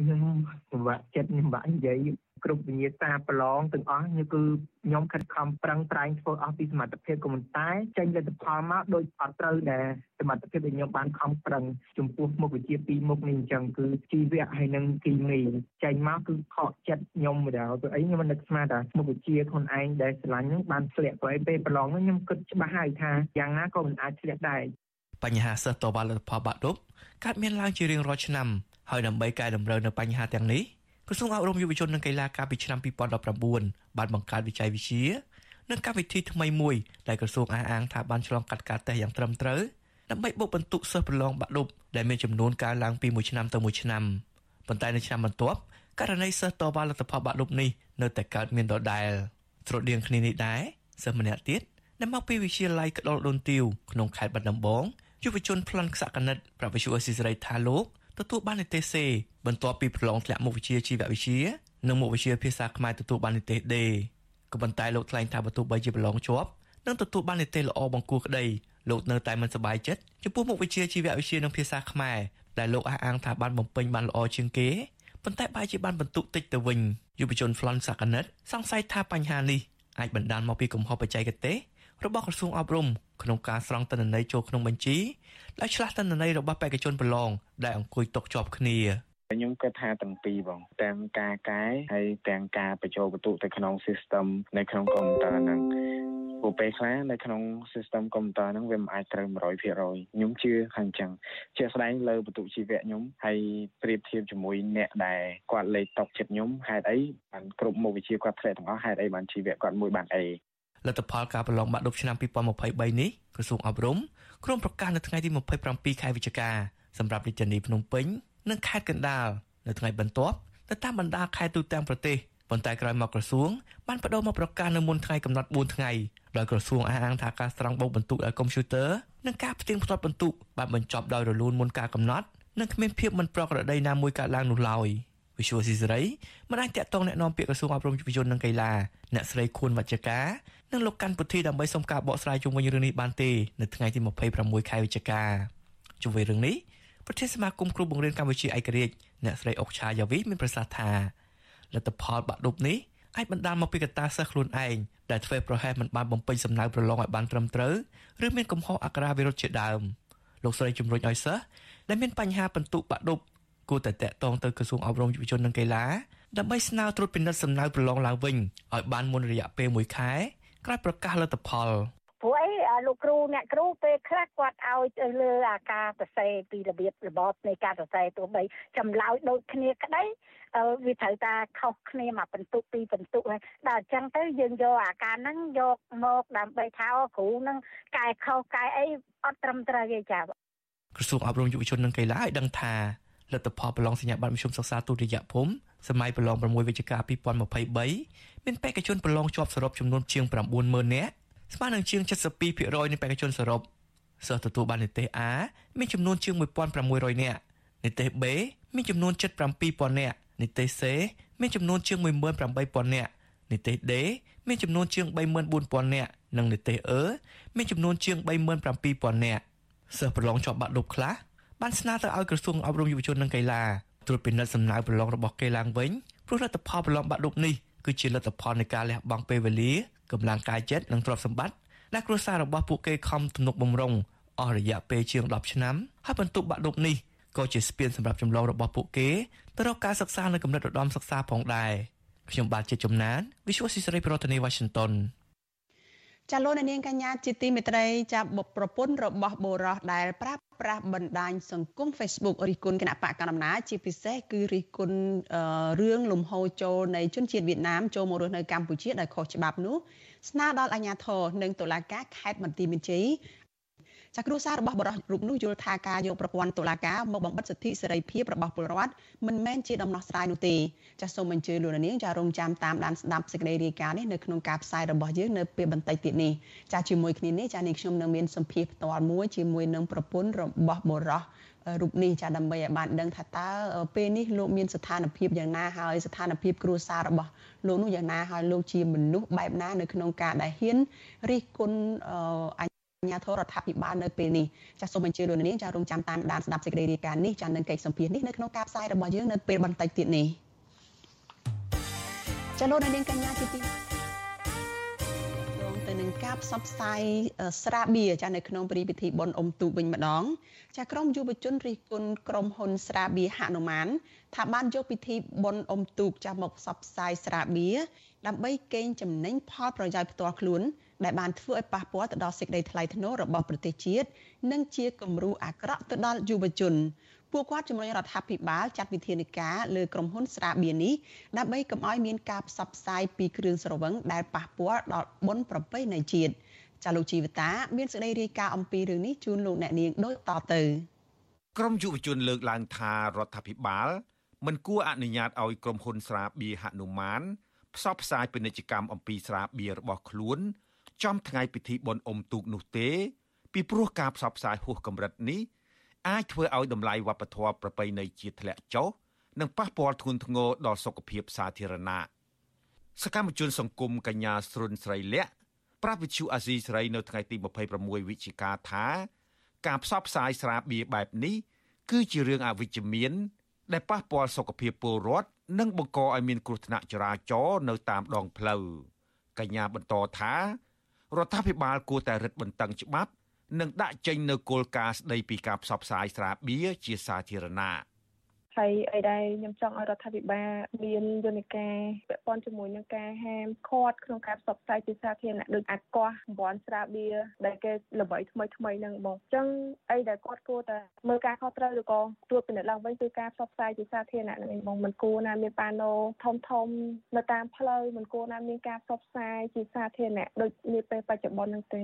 ខ្ញុំពិបាកចិត្តខ្ញុំពិបាកនិយាយគ្រប់វិញ្ញាសាប្រឡងទាំងអស់នេះគឺខ្ញុំខិតខំប្រឹងប្រែងធ្វើអស់ពីសមត្ថភាពក៏ប៉ុន្តែចេញលទ្ធផលមកដូចអត់ត្រូវដែលសមត្ថភាពដែលខ្ញុំបានខំប្រឹងចំពោះមុខវិជ្ជាពីរមុខនេះអញ្ចឹងគឺជីវៈហើយនិងគីមីចេញមកគឺខកចិត្តខ្ញុំម្ដងព្រោះអីខ្ញុំមិននឹកស្មានថាមុខវិជ្ជាខ្លួនឯងដែលស្រឡាញ់ហ្នឹងបានធ្លាក់ព្រោះអីពេលប្រឡងហ្នឹងខ្ញុំគិតច្បាស់ហើយថាយ៉ាងណាក៏មិនអាចធ្លាក់ដែរបញ្ហាសិស្សតវ៉ាលទ្ធផលបាក់ឌុបកើតមានឡើងជារៀងរាល់ឆ្នាំ ហើយដើម្បីកែតម្រូវនៅបញ្ហាទាំងនេះក្រសួងអប់រំយុវជននិងកីឡាកាលពីឆ្នាំ2019បានបង្កើតវិច័យវិទ្យានិងកម្មវិធីថ្មីមួយដែលក្រសួងអះអាងថាបានឆ្លងកាត់ការតេស្តយ៉ាងត្រឹមត្រូវដើម្បីបុកបន្ទុកសិស្សប្រឡងបាក់ឌុបដែលមានចំនួនកើនឡើងពីមួយឆ្នាំទៅមួយឆ្នាំប៉ុន្តែនៅឆ្នាំបន្ទាប់ករណីសិស្សតវ៉ាលទ្ធផលបាក់ឌុបនេះនៅតែកើតមានដដែលស្រដៀងគ្នានេះដែរសិស្សម្នាក់ទៀតដែលមកពីវិទ្យាល័យក្តុលដូនទាវក្នុងខេត្តបាត់ដំបងយុវជនប្លន់ខ្សាក់កណិតប្រវិជ្ជាអស៊ីសេរីថាលោក ទទួលបាននិទេសសេបន្ទាប់ពីប្រឡងធ្លាក់មុខវិជ្ជាជីវវិទ្យានិងមុខវិជ្ជាភាសាខ្មែរទទួលបាននិទេសដេក៏ប៉ុន្តែលោកថ្លែងថាបើទោះបីជាប្រឡងជាប់និងទទួលបាននិទេសល្អបង្គួរក្តីលោកនៅតែមិនសប្បាយចិត្តចំពោះមុខវិជ្ជាជីវវិទ្យានិងភាសាខ្មែរដែលលោកអះអាងថាបានបំពេញបានល្អជាងគេប៉ុន្តែបែរជាបានបន្ទុកតិចទៅវិញយុវជន Flon Sakanet សង្ស័យថាបញ្ហានេះអាចបណ្ដាលមកពីកំហុសបច្ចេកទេសរបស់ក្រសួងអប់រំក្នុងការស្រង់ទិន្នន័យចូលក្នុងបញ្ជី ដែលឆ្លាស់ទិន្នន័យរបស់បេក្ខជនប្រឡងដែលអង្គុយຕົកជាប់គ្នាខ្ញុំគិតថាទាំងពីរបងទាំងការកែហើយទាំងការបញ្ចូលបន្ទុកទៅក្នុង system នៅក្នុងកុំព្យូទ័រហ្នឹងព្រោះពេលខ្លះនៅក្នុង system កុំព្យូទ័រហ្នឹងវាមិនអាចត្រូវ100%ខ្ញុំជឿខាងចឹងជាក់ស្ដែងលើបន្ទុកជីវៈខ្ញុំហើយប្រៀបធៀបជាមួយអ្នកដែលគាត់លេខតុកចិត្តខ្ញុំហេតុអីបានគ្រប់មុខវិជ្ជាគាត់ធ្លាក់ទាំងអស់ហេតុអីបានជីវៈគាត់មួយបានអេលទ្ធផលការប្រឡងបាក់ឌុបឆ្នាំ2023នេះក្រសួងអប់រំ ក្រុមប្រកាសនៅថ្ងៃទី27ខែវិច្ឆិកាសម្រាប់រាជធានីភ្នំពេញនិងខេត្តកណ្ដាលនៅថ្ងៃបន្ទាប់ទៅតាមបណ្ដាខេត្តទូទាំងប្រទេសប៉ុន្តែក្រោយមកក្រសួងបានបដូរមកប្រកាសនៅមុនថ្ងៃកំណត់4ថ្ងៃដោយក្រសួងអះអាងថាការស្រង់បោកបន្ទុកដោយកុំព្យូទ័រនិងការផ្ទៀងផ្ទាត់បន្ទុកបានបញ្ចប់ដោយរលូនមុនការកំណត់និងគ្មានភាពមិនប្រក្រតីណាមួយកើតឡើងនោះឡើយវិសុវស៊ីសេរីមិនអាចតាក់ទងแนะនាំពាក្យក្រសួងអប់រំយុវជននិងកីឡាអ្នកស្រីខួនវជ្ជកា និងលោកកាន់ពុធីដើម្បីសុំការបកស្រាយជុំវិញរឿងនេះបានទេនៅថ្ងៃទី26ខែវិច្ឆិកាជុំវិញរឿងនេះប្រធានសមាគមគ្រូបង្រៀនកម្ពុជាឯករាជ្យអ្នកស្រីអុកឆាយ៉ាវីមានប្រសាសន៍ថាលទ្ធផលបាក់ឌុបនេះអាចបណ្ដាលមកពីកត្តាសិស្សខ្លួនឯងដែលធ្វើប្រហែសមិនបានបំពេញសំណើប្រឡងឲ្យបានត្រឹមត្រូវឬមានកំហុសអក្ខរាវិរុទ្ធជាដើមលោកស្រីជំរុញឲ្យសិស្សដែលមានបញ្ហាបន្ទុកបាក់ឌុបគួរតែតាក់ទងទៅក្រសួងអប់រំយុវជននិងកីឡាដើម្បីស្នើត្រួតពិនិត្យសំណើប្រឡងឡើងវិញឲ្យបានមុនរយៈពេល1ខែ ក្រោយប្រកាសលទ្ធផលព្រោះអីលោកគ្រូអ្នកគ្រូពេលខ្លះគាត់ឲ្យទៅលើអាការសរសេរពីរបៀបរបបនៃការសរសេរទោះបីចម្លើយដូចគ្នាក្តីវាត្រូវតែខុសគ្នាមកបន្ទុកពីបន្ទុកហើយដល់អញ្ចឹងទៅយើងយកអាការហ្នឹងយកមកដើម្បីថាគ្រូហ្នឹងកែខុសកែអីអត់ត្រឹមត្រូវទេចា៎ក្រសួងអប់រំយុវជននិងកីឡាឲ្យដឹងថា លទ្ធផលប្រឡងសញ្ញាបត្រមធ្យមសិក្សាទុតិយភូមិសម័យប្រឡង6វិច្ឆិកា2023មានបេក្ខជនប្រឡងជាប់សរុបចំនួនជាង90000នាក់ស្មើនឹងជាង72%នៃបេក្ខជនសរុបសិស្សទទួលបាននិទេស A មានចំនួនជាង1600នាក់និទេស B មានចំនួន77000នាក់និទេស C មានចំនួនជាង18000នាក់និទេស D មានចំនួនជាង34000នាក់និងនិទេស E មានចំនួនជាង37000នាក់សិស្សប្រឡងជាប់បាក់ឌុបខ្លះ បានស្នើទៅឲ្យក្រសួងអប់រំយុវជននិងកីឡាត្រួតពិនិត្យសំណើប្រឡងរបស់គេឡើងវិញព្រោះលទ្ធផលប្រឡងបាក់ឌុបនេះគឺជាលទ្ធផលនៃការលះបង់ពេលវេលាកម្លាំងកាយចិត្តនិងទ្រព្យសម្បត្តិដែលគ្រួសាររបស់ពួកគេខំទំនុកបំរុងអស់រយៈពេលជាង10ឆ្នាំហើយបន្ទុកបាក់ឌុបនេះក៏ជាស្ពានសម្រាប់ចម្លងរបស់ពួកគេទៅរកការសិក្សានៅកម្រិតឧត្តមសិក្សាផងដែរខ្ញុំបាទជាជំនាញ Visual Society ប្រធានាទី Washington ចាលោកនាងកញ្ញាជាទីមេត្រីចាប់បុប្រពន្ធរបស់បូរោះដែលប្រាប់ប្រាស់បណ្ដាញសង្គម Facebook រិះគន់គណៈបកកណ្ដាលអំណាចជាពិសេសគឺរិះគន់រឿងលំហូរចូលនៃជនជាតិវៀតណាមចូលមករស់នៅកម្ពុជាដោយខុសច្បាប់នោះស្នើដល់អាជ្ញាធរនិងតុលាការខេត្តបន្ទាយមានជ័យ ចាគ្រូសាររបស់បរិសុទ្ធរូបនោះយល់ថាការយកប្រព័ន្ធតុលាការមកបំបិទសិទ្ធិសេរីភាពរបស់ពលរដ្ឋមិនមែនជាដំណោះស្រាយនោះទេចាសូមអញ្ជើញលោកនាងចារងចាំតាមដានស្ដាប់សេចក្តីរាយការណ៍នេះនៅក្នុងការផ្សាយរបស់យើងនៅពេលបន្តិចទៀតនេះចាជាមួយគ្នានេះចានាងខ្ញុំនឹងមានសម្ភារផ្ទាល់មួយជាមួយនឹងប្រពន្ធរបស់បរិសុទ្ធរូបនេះចាដើម្បីឲ្យបានដឹងថាតើពេលនេះលោកមានស្ថានភាពយ៉ាងណាហើយស្ថានភាពគ្រួសាររបស់លោកនោះយ៉ាងណាហើយលោកជាមនុស្សបែបណានៅក្នុងការដែលហ៊ានរិះគន់ ញ្ញាធរដ្ឋាភិបាលនៅពេលនេះចាសសូមអញ្ជើញលោកនាងចារងចាំតាមដានស្ដាប់សេចក្តីរាយការណ៍នេះចានឹងកិច្ចសម្ភារនេះនៅក្នុងការផ្សាយរបស់យើងនៅពេលបន្តិចទៀតនេះចាលោកនាងកញ្ញាជាទីទៅនឹងការផ្សព្វផ្សាយស្រាបៀរចានៅក្នុងពិធីបុណ្យអុំទូកវិញម្ដង ចាក្រុមយុវជនរិះគន់ក្រុមហ៊ុនស្រាបៀរហនុមានថាបានយកពិធីបុណ្យអុំទូកចាមកផ្សព្វផ្សាយស្រាបៀរដើម្បីកេងចំណេញផលប្រយោជន៍ផ្ទាល់ខ្លួន ដែលបានធ្វើឲ្យប៉ះពាល់ទៅដល់សេចក្តីថ្លៃថ្នូររបស់ប្រទេសជាតិនិងជាគំរូអាក្រក់ទៅដល់យុវជនពួកគាត់ជំរុញរដ្ឋាភិបាលចាត់វិធានការលើក្រុមហ៊ុនស្រាបៀរនេះដើម្បីកុំឲ្យមានការផ្សព្វផ្សាយពីគ្រឿងស្រវឹងដែលប៉ះពាល់ដល់បុណ្យប្រពៃណីជាតិចាលោកជីវតា មានសេចក្តីរាយការណ៍អំពីរឿងនេះជូនលោកអ្នកនាងដូចតទៅក្រមយុវជនលើកឡើងថារដ្ឋាភិបាល មិនគួរអនុញ្ញាតឲ្យក្រុមហ៊ុនស្រាបៀរហនុមានផ្សព្វផ្សាយពាណិជ្ជកម្មអំពីស្រាបៀររបស់ខ្លួន ចំថ្ងៃពិធីបុណ្យអុំទូកនោះទេ ពីព្រោះការផ្សព្វផ្សាយហួសកម្រិតនេះអាចធ្វើឲ្យតម្លៃវប្បធម៌ប្រពៃណីជាតិធ្លាក់ចុះនិងប៉ះពាល់ធ្ងន់ធ្ងរដល់សុខភាពសាធារណៈសកម្មជនសង្គមកញ្ញាស្រុនស្រីលក្ខប្រាប់វិទ្យុអាស៊ីសេរីនៅថ្ងៃទី26វិច្ឆិកាថា ការផ្សព្វផ្សាយស្រាបៀរបែបនេះគឺជារឿងអវិជ្ជមាន ដែលប៉ះពាល់សុខភាពពលរដ្ឋនិងបង្កឲ្យមានគ្រោះថ្នាក់ចរាចរណ៍នៅតាមដងផ្លូវកញ្ញាបន្តថា រដ្ឋាភិបាលគួរតែរឹតបន្តឹងច្បាប់ និងដាក់ចេញនូវគោលការណ៍ស្តីពីការផ្សព្វផ្សាយស្រាបៀរជាសាធារណៈ ហហើយអីដែលខ្ញុំចង់ឲ្យរដ្ឋាភិបាលមានយន្តការពាក់ព័ន្ធជាមួយនឹងការហាមឃាត់ក្នុងការផ្សព្វផ្សាយជាសាធារណៈដូចអាកោះសម្ព័ន្ធស្រាបៀរដែលគេល្បីថ្មីថ្មីហ្នឹងបងអញ្ចឹងអីដែលគាត់គួរតែមើលការខុសត្រូវឬក៏ត្រួតពិនិត្យឡើងវិញគឺការផ្សព្វផ្សាយជាសាធារណៈហ្នឹងឯងបងមិនគួរណាមានប៉ាណូធំធំនៅតាមផ្លូវមិនគួរណាមានការផ្សព្វផ្សាយជាសាធារណៈដូចនាពេលបច្ចុប្បន្នហ្នឹងទេ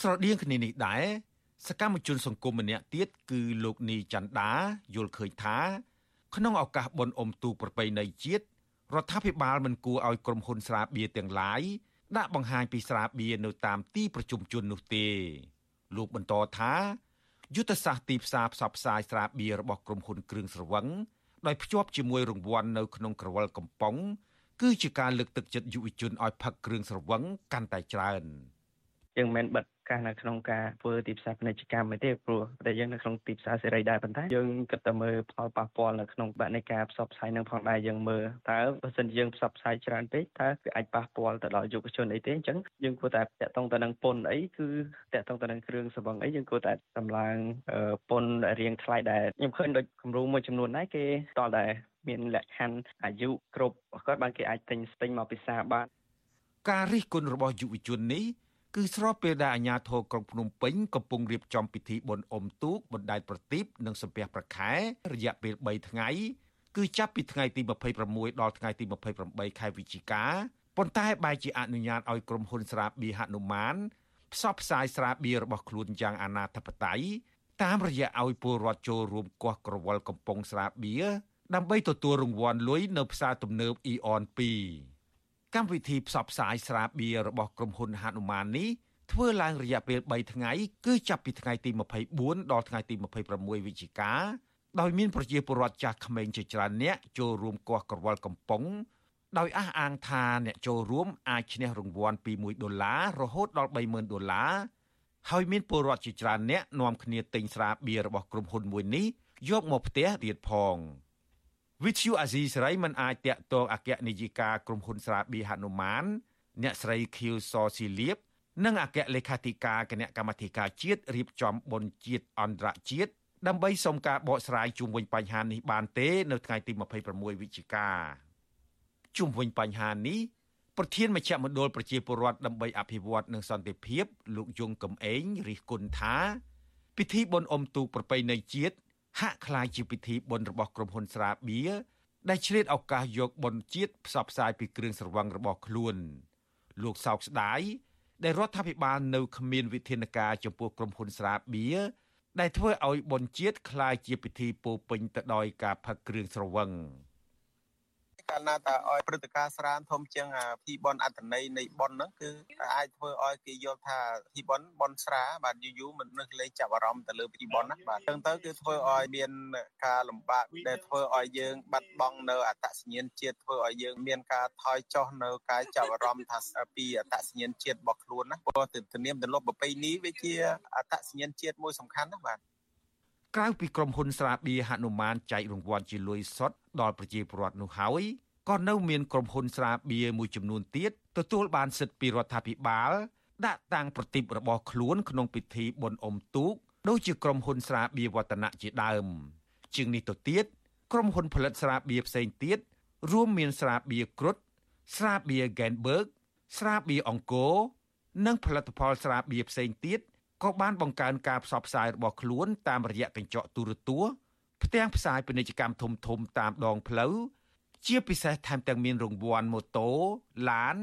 ស្រដៀងគ្នានេះដែរ សកម្មជនសង្គមម្នាក់ទៀតគឺលោកនីចន្ទដាយល់ឃើញថា ក្នុងឱកាសបុណ្យអុំទូកប្រពៃណីជាតិរដ្ឋាភិបាលមិនគួរឲ្យក្រុមហ៊ុនស្រាបៀរទាំងឡាយដាក់បង្ហាញពីស្រាបៀរនៅតាមទីប្រជុំជននោះទេ លោកបន្តថាយុទ្ធសាស្ត្រទីផ្សារផ្សព្វផ្សាយស្រាបៀររបស់ក្រុមហ៊ុនគ្រឿងស្រវឹងដោយភ្ជាប់ជាមួយរង្វាន់នៅក្នុងក្រវិលកំប៉ុងគឺជាការលើកទឹកចិត្តយុវជនឲ្យផឹកគ្រឿងស្រវឹងកាន់តែច្រើនយើងមិនបិទ កាសនៅក្នុងការធ្វើទីផ្សារពាណិជ្ជកម្មទេព្រោះតែយើងនៅក្នុងទីផ្សារសេរីដែរប៉ុន្តែយើងគិតតែមើលផលប៉ះពាល់នៅក្នុងបែបនៃការផ្សព្វផ្សាយនឹងផងដែរយើងមើលតើបើសិនយើងផ្សព្វផ្សាយច្រើនពេកតើវាអាចប៉ះពាល់ទៅដល់យុវជនអីទេអញ្ចឹងយើងគួរតែតាក់ទងទៅនឹងពន្ធអីគឺតាក់ទងទៅនឹងគ្រឿងសង្វឹងអីយើងគួរតែតម្លើងពន្ធរៀងថ្លៃដែរខ្ញុំឃើញដូចគំរូមួយចំនួនដែរគេតល់តែមានលក្ខខណ្ឌអាយុគ្រប់គាត់បានគេអាចទិញស្ទិញមកពិសាបានការរិះគន់របស់យុវជននេះ គឺស្របពេលដែលអាជ្ញាធរក្រុងភ្នំពេញកំពុងរៀបចំពិធីបុណ្យអុំទូកបណ្ដែតប្រទីបនិងសំពះប្រខែរយៈពេល3ថ្ងៃគឺចាប់ពីថ្ងៃទី26ដល់ថ្ងៃទី28ខែវិច្ឆិកាប៉ុន្តែបែរជាអនុញ្ញាតឲ្យក្រុមហ៊ុនស្រាបៀរហនុមានផ្សព្វផ្សាយស្រាបៀររបស់ខ្លួនយ៉ាងអនាធបត័យតាមរយៈឲ្យពលរដ្ឋចូលរួមគាស់ក្រវិលកំប៉ុងស្រាបៀរដើម្បីទទួលរង្វាន់លុយនៅផ្សារទំនើបអ៊ីអន2 កម្មវិធីផ្សព្វផ្សាយស្រាបៀររបស់ក្រុមហ៊ុនហនុមាននេះធ្វើឡើងរយៈពេល3ថ្ងៃគឺចាប់ពីថ្ងៃទី24ដល់ថ្ងៃទី26វិច្ឆិកាដោយមានប្រជាពលរដ្ឋចាស់ក្មេងជាច្រើនអ្នកចូលរួមគាស់ក្រវិលកំប៉ុងដោយអះអាងថាអ្នកចូលរួមអាចឈ្នះរង្វាន់ពី1ដុល្លាររហូតដល់30000ដុល្លារហើយមានពលរដ្ឋជាច្រើនអ្នកនាំគ្នាទិញស្រាបៀររបស់ក្រុមហ៊ុនមួយនេះយកមកផ្ទះទៀតផង។ វិទ្យុអាស៊ីសេរីមិនអាចតាក់ទងអគ្គនាយិកាក្រុមហ៊ុនស្រាបៀហនុមានអ្នកស្រីខៀវសស៊ីលៀបនិងអគ្គលេខាធិការគណៈកម្មាធិការជាតិរៀបចំបុណ្យជាតិអន្តរជាតិដើម្បីសុំការបកស្រាយជុំវិញបញ្ហានេះបានទេ នៅថ្ងៃទី26វិច្ឆិកាជុំវិញបញ្ហានេះប្រធានមជ្ឈមណ្ឌលប្រជាពលរដ្ឋដើម្បីអភិវឌ្ឍនិងសន្តិភាពលោកយងកំឯងរិះគន់ថាពិធីបុណ្យអុំទូកប្រពៃណីជាតិ ហាក់คล้ายជាពិធីបុណ្យរបស់ក្រុមហ៊ុនស្រាបៀរដែលឆ្លៀតឱកាសយកបុណ្យជាតិផ្សព្វផ្សាយពីគ្រឿងស្រវឹងរបស់ខ្លួន លោកសោកស្ដាយដែលរដ្ឋាភិបាលនៅគ្មានវិធានការចំពោះក្រុមហ៊ុនស្រាបៀរដែលធ្វើឲ្យបុណ្យជាតិคล้ายជាពិធីពោពេញទៅដោយការផឹកគ្រឿងស្រវឹង។ កាលណាតើឲ្យព្រឹត្តិការណ៍ស្រានធំជាងភីបនអត្តន័យនៃបនហ្នឹងគឺអាចធ្វើឲ្យគេយល់ថាភីបនបនស្រាបាទយូរយូរមិននឹកលេងចាប់អារម្មណ៍ទៅលើភីបនណាបាទអញ្ចឹងទៅគឺធ្វើឲ្យមានការលំបាកដែលធ្វើឲ្យយើងបាត់បង់នៅអត្តសញ្ញាណជាតិធ្វើឲ្យយើងមានការថយចុះនៅការចាប់អារម្មណ៍ថាពីអត្តសញ្ញាណជាតិរបស់ខ្លួនណាព្រោះទន្នាមទម្លាប់ប្រពៃណីវាជាអត្តសញ្ញាណជាតិមួយសំខាន់ណាបាទ ក្រៅពីក្រុមហ៊ុនស្រាបៀរហនុមានចែករង្វាន់ជាលុយសុទ្ធដល់ប្រជាពលរដ្ឋនោះហើយក៏នៅមានក្រុមហ៊ុនស្រាបៀរមួយចំនួនទៀតទទួលបានសិទ្ធិពីរដ្ឋាភិបាលដាក់តាំងប្រតិបរបស់ខ្លួនក្នុងពិធីបុណ្យអុំទូកដូចជាក្រុមហ៊ុនស្រាបៀរវឌ្ឍនៈជាដើម ជាងនេះទៅទៀតក្រុមហ៊ុនផលិតស្រាបៀរផ្សេងទៀតរួមមានស្រាបៀរគ្រុតស្រាបៀរ Genberg ស្រាបៀរអង្គរនិងផលិតផលស្រាបៀរផ្សេងទៀត ក៏បានបង្កើនការផ្សព្វផ្សាយរបស់ខ្លួនតាមរយៈកញ្ចក់ទូរទស្សន៍ផ្ទាំងផ្សាយពាណិជ្ជកម្មធំធំតាមដងផ្លូវជាពិសេសថែមទាំងមានរង្វាន់ម៉ូតូឡាន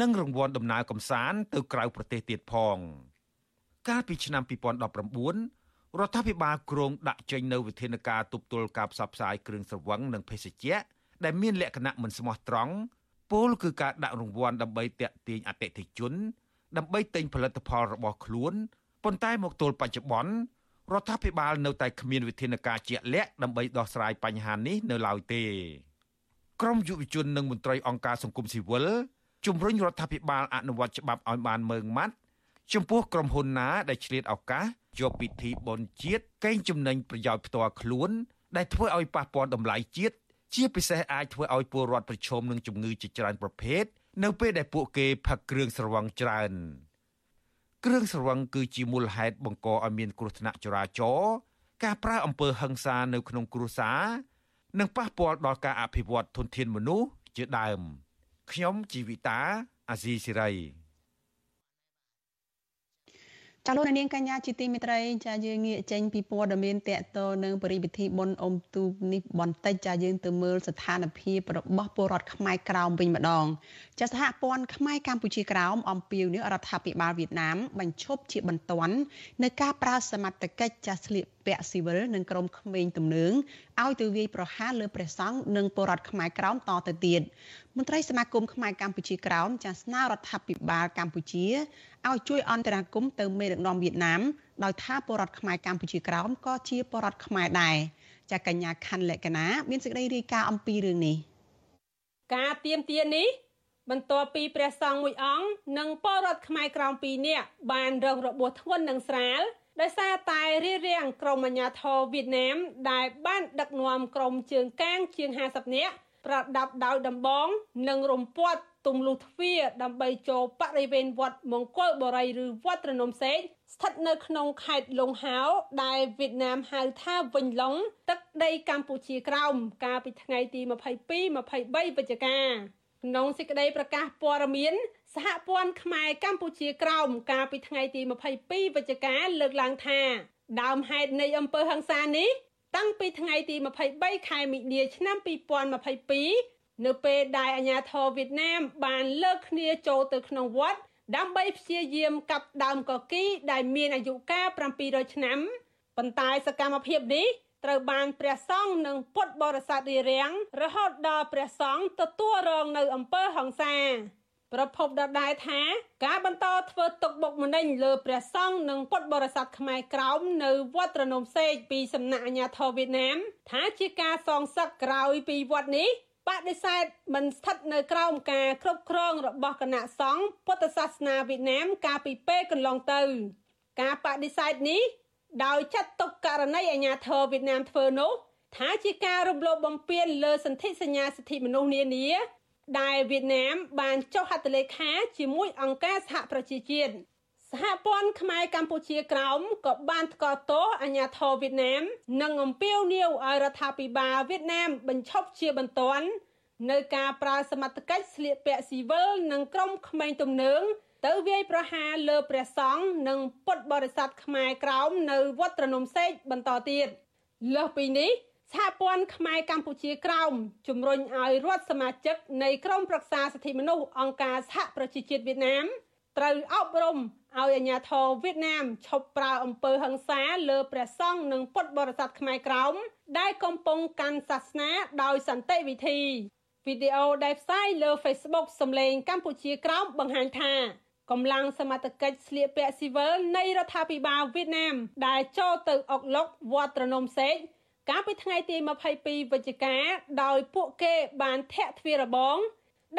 និងរង្វាន់ដំណើរកម្សាន្តទៅក្រៅប្រទេសទៀតផង កាលពីឆ្នាំ2019រដ្ឋាភិបាលគ្រោងដាក់ចេញនូវវិធានការទប់ទល់ការផ្សព្វផ្សាយគ្រឿងស្រវឹងនិងភេសជ្ជៈដែលមានលក្ខណៈមិនស្មោះត្រង់ពលគឺការដាក់រង្វាន់ដើម្បីតាក់ទាញអតិថិជន ដើម្បីទិញផលិតផលរបស់ខ្លួន ប៉ុន្តែមកទល់បច្ចុប្បន្នរដ្ឋាភិបាលនៅតែគ្មានវិធានការជាក់លាក់ដើម្បីដោះស្រាយបញ្ហានេះនៅឡើយទេក្រមយុវជននិងមន្ត្រីអង្គការសង្គមស៊ីវិលជំរុញរដ្ឋាភិបាលអនុវត្តច្បាប់ឲ្យបានម៉ឺងម៉ាត់ចំពោះក្រុមហ៊ុនណាដែលឆ្លៀតឱកាសយកពិធីបុណ្យជាតិកេងចំណេញប្រយោជន៍ផ្ទាល់ខ្លួន ដែលធ្វើឲ្យប៉ះពាល់តម្លៃជាតិជាពិសេសអាចធ្វើឲ្យពលរដ្ឋប្រឈមនឹងជំងឺជាច្រើនប្រភេទនៅពេលដែលពួកគេផឹកគ្រឿងស្រវឹងច្រើន គ្រឿងស្រវឹងគឺជាមូលហេតុបង្កឲ្យមានគ្រោះថ្នាក់ចរាចរណ៍ការប្រើអំពើហិង្សានៅក្នុងគ្រួសារនិងប៉ះពាល់ដល់ការអភិវឌ្ឍធនធានមនុស្សជាដើមខ្ញុំជីវិតាអាស៊ីសេរី ចាលោកនាងកញ្ញាជាទីមេត្រីចាយើងងាកចេញពីព័ត៌មានតកតនឹងបរិវិធីបុណ្យអុំទូកនេះបន្តិចចាយើងទៅមើលស្ថានភាពរបស់ពលរដ្ឋខ្មែរក្រោមវិញម្ដងចាសហព័ន្ធខ្មែរកម្ពុជាក្រោមអំពាវនាវរដ្ឋាភិបាលវៀតណាមបញ្ឈប់ជាបន្ទាន់នៅការប្រើសមត្ថកិច្ចចាស្លៀក ពាក់ស៊ីវិលនិងក្រុមក្មេងទំនើងឲ្យទៅវាយប្រហារលើព្រះសង្ឃនិងពលរដ្ឋខ្មែរក្រោមតទៅទៀតមន្ត្រីសមាគមខ្មែរកម្ពុជាក្រោមចាស្នើរដ្ឋាភិបាលកម្ពុជាឲ្យជួយអន្តរាគមន៍ទៅមេដឹកនាំវៀតណាមដោយថាពលរដ្ឋខ្មែរកម្ពុជាក្រោមក៏ជាពលរដ្ឋខ្មែរដែរចាកញ្ញាខាន់លក្ខណាមានសេចក្តីរាយការណ៍អំពីរឿងនេះការទៀមទានេះបន្ទាប់ពីព្រះសង្ឃមួយអង្គនិងពលរដ្ឋខ្មែរក្រោម2នាក់បានរងរបួសធ្ងន់និងស្រាល ដោយសារតែរៀបរៀងក្រុមអាជ្ញាធរវៀតណាម ដែលបានដឹកនាំក្រុមជើងកាងជាង50នាក់ប្រដាប់ដោយដំបង និងរំពាត់ទម្លុះទ្វារដើម្បីចូលបរិវេណវត្តមង្គលបរិយឬវត្តរនំសេកស្ថិតនៅក្នុងខេត្តលង្ហោដែលវៀតណាមហៅថាវិញឡុងទឹកដីកម្ពុជាក្រោមកាលពីថ្ងៃទី22 23វិច្ឆិកាក្នុងសេចក្តីប្រកាសព័ត៌មាន សហព័ន្ធខ្មែរកម្ពុជាក្រោមកាលពីថ្ងៃទី22វិច្ឆិកាលើកឡើងថាដើមហេតុនៃអំពើហិង្សានេះតាំងពីថ្ងៃទី23ខែមិនិនាឆ្នាំ2022នៅពេលដែលអាជ្ញាធរវៀតណាមបានលើកគ្នាចូលទៅក្នុងវត្តដើម្បីព្យាយាមកាប់ដើមកគីដែលមានអាយុកាល700ឆ្នាំប៉ុន្តែសកម្មភាពនេះត្រូវបានព្រះសង្ឃនិងពុទ្ធបរិស័ទរារាំងរហូតដល់ព្រះសង្ឃទទួលរងនៅអំពើហិង្សា ប្រពន្ធដដែលថាការបន្តធ្វើទុកបុកម្នេញលើព្រះសង្ឃនិងពុទ្ធបរិស័ទខ្មែរក្រោមនៅវត្តរនំសេកពីសំណាក់អាជ្ញាធរវៀតណាម ថាជាការសងសឹកក្រោយពីវត្តនេះបដិសេធមិនស្ថិតនៅក្រោមការគ្រប់គ្រងរបស់គណៈសង្ឃពុទ្ធសាសនាវៀតណាមកាលពីពេលកន្លងទៅ ការបដិសេធនេះដោយចាត់ទុកករណីអាញាធរវៀតណាមធ្វើនោះថាជាការរំលោភបំពានលើសន្ធិសញ្ញាសិទ្ធិមនុស្សនានា ដែលវៀតណាមបានចុះហត្ថលេខាជាមួយអង្គការសហប្រជាជាតិសហព័ន្ធខ្មែរកម្ពុជាក្រោមក៏បានថ្កោលទោសអាញាធរវៀតណាម និងអំពាវនាវឲ្យរដ្ឋាភិបាលវៀតណាមបញ្ឈប់ជាបន្ទាន់នៅការប្រើសមត្ថកិច្ចស្លៀកពាក់ស៊ីវិលនិងក្រុមក្មេងទំនើងទៅវាយប្រហារលើព្រះសង្ឃនិងពុទ្ធបរិស័ទខ្មែរក្រោមនៅវត្តត្រនំសេកបន្តទៀតលើសពីនេះ សហព័ន្ធខ្មែរកម្ពុជាក្រោមជំរុញឲ្យរដ្ឋសមាជិកនៃក្រុមប្រឹក្សាសិទ្ធិមនុស្សអង្គការសហប្រជាជាតិវៀតណាមត្រូវអប់រំឲ្យអាជ្ញាធរវៀតណាមឈប់ប្រើអំពើហិង្សាលើព្រះសង្ឃនិងពុទ្ធបរិស័ទខ្មែរក្រោមដែលកំពុងកាន់សាសនាដោយសន្តិវិធីវីដេអូដែលផ្សាយលើ Facebook សម្លេងកម្ពុជាក្រោមបង្ហាញថាកម្លាំងសមត្ថកិច្ចស្លៀកពាក់ស៊ីវិលនៃរដ្ឋាភិបាលវៀតណាមដែលចូលទៅអុកឡុកវត្តត្រនំសេក កាលពីថ្ងៃទី22វិច្ឆិកាដោយពួកគេបានធាក់ទ្វាររបង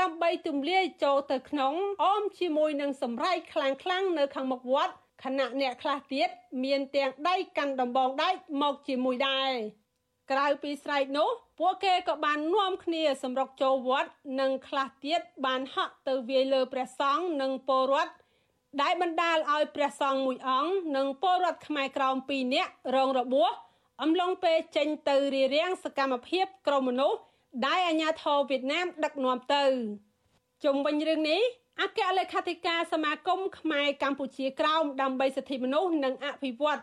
ដើម្បីទម្លាយចូលទៅក្នុងអមជាមួយនឹងសម្រែកខ្លាំងខ្លាំងនៅខាងមុខវត្តខណៈអ្នកខ្លះទៀតមានទាំងដៃកាន់ដំបងដែកមកជាមួយដែរក្រៅពីស្រែកនោះពួកគេក៏បាននាំគ្នាសម្រុកចូលវត្តនិងខ្លះទៀតបានហក់ទៅវាយលើព្រះសង្ឃនិងពលរដ្ឋដែលបណ្ដាលឲ្យព្រះសង្ឃមួយអង្គនិងពលរដ្ឋខ្មែរក្រោម2នាក់រងរបួស អំឡុងពេលចេញទៅរៀបរៀងសកម្មភាពក្រុមមនុស្សដែលអាជ្ញាធរវៀតណាមដឹកនាំទៅជុំវិញរឿងនេះអគ្គលេខាធិការសមាគមខ្មែរកម្ពុជាក្រោមដើម្បីសិទ្ធិមនុស្សនិងអភិវឌ្ឍ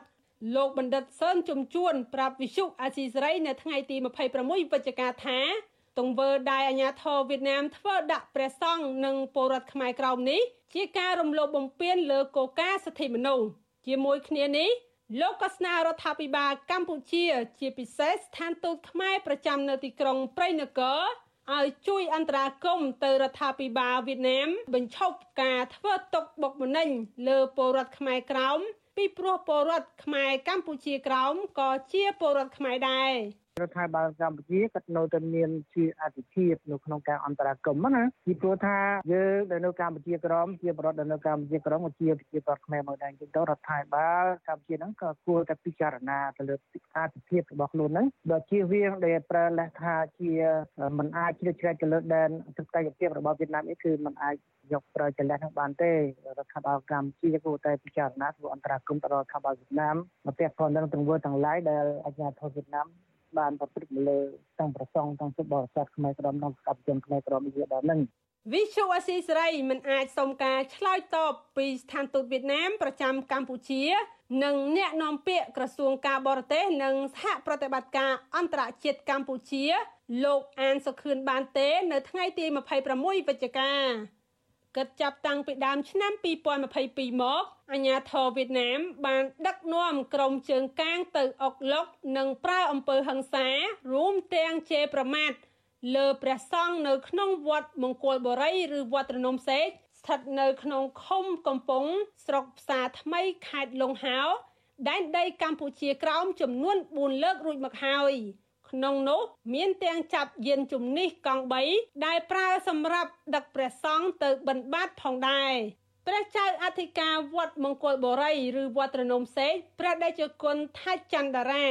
លោកបណ្ឌិតសឿនជំជួនប្រាប់វិសុអាស៊ីសេរីនៅថ្ងៃទី26វិច្ឆិកាថាទង្វើដែលអាញាធរវៀតណាមធ្វើដាក់ព្រះសង្ឃនិងពលរដ្ឋខ្មែរក្រោមនេះជាការរំលោភបំពានលើគោលការណ៍សិទ្ធិមនុស្សជាមួយគ្នានេះ លោកក៏ស្នើរដ្ឋាភិបាលកម្ពុជា ជាពិសេសស្ថានទូតខ្មែរប្រចាំនៅទីក្រុងព្រៃនគរឲ្យជួយអន្តរាគមន៍ទៅរដ្ឋាភិបាលវៀតណាមបញ្ឈប់ការធ្វើទុកបុកម្នេញលើពលរដ្ឋខ្មែរក្រោមពីព្រោះពលរដ្ឋខ្មែរកម្ពុជាក្រោមក៏ជាពលរដ្ឋខ្មែរដែរ រដ្ឋាភិបាលកម្ពុជាគាត់នៅតែមានជាអតិភិបនៅក្នុងការអន្តរាគមន៍ណាពីព្រោះថាយើងដែលនៅកម្ពុជាក្រមជាប្រវត្តិដែលនៅកម្ពុជាក្រមក៏ជាប្រជាប្រដ្ឋខ្មែរមកដែរអញ្ចឹងទៅរដ្ឋាភិបាលកម្ពុជាហ្នឹងក៏គួរតែពិចារណាទៅលើអតិភិបរបស់ខ្លួនហ្នឹងបើជាវាងដែលប្រើលេសថាជាមិនអាចជ្រៀតជ្រែកទៅលើដែនសក្តានុពលរបស់វៀតណាមនេះគឺមិនអាចយកប្រើចល័តហ្នឹងបានទេរដ្ឋាភិបាលកម្ពុជាគួរតែពិចារណាធ្វើអន្តរាគមន៍ទៅរដ្ឋាភិបាលវៀតណាមមកពាក់ព័ន្ធនឹងទង្វើទាំងឡាយដែលអាជ្ញាធរវៀតណាម បានប្រព្រឹត្តទៅលើទាំងប្រសងទាំងពុទ្ធបរិស័ទខ្មែរក្រមនិងស្ថាប័នខ្មែរក្រមវាដល់នឹងវិសុអស៊ីសេរីមិនអាចសុំការឆ្លើយតបពីស្ថានទូតវៀតណាមប្រចាំកម្ពុជា និងអ្នកនាំពាក្យក្រសួងការបរទេសនិងសហប្រតិបត្តិការអន្តរជាតិកម្ពុជា លោកអានសុខឿនបានទេ នៅថ្ងៃទី26វិច្ឆិកា គិតចាប់តាំងពីដើមឆ្នាំ2022មកអាញាធរវៀតណាមបានដឹកនាំក្រុមជើងកាងទៅអុកឡុកនិងប្រើអំពើហិង្សា រួមទាំងជេរប្រមាថលើព្រះសង្ឃនៅក្នុងវត្តមង្គលបុរីឬវត្តរនំសេកស្ថិតនៅក្នុងឃុំកំពង់ស្រុកផ្សារថ្មីខេត្តលង្ហោដែនដីកម្ពុជាក្រោមចំនួន4លើករួចមកហើយ។ ក្នុងនោះមានទាំងចាប់យានជំនិះកង់3ដែលប្រើសម្រាប់ដឹកព្រះសង្ឃទៅបិណ្ឌបាតផងដែរព្រះចៅអធិការវត្តមង្គលបុរីឬវត្តរនំសេកព្រះតេជគុណថាច់ចន្ទរា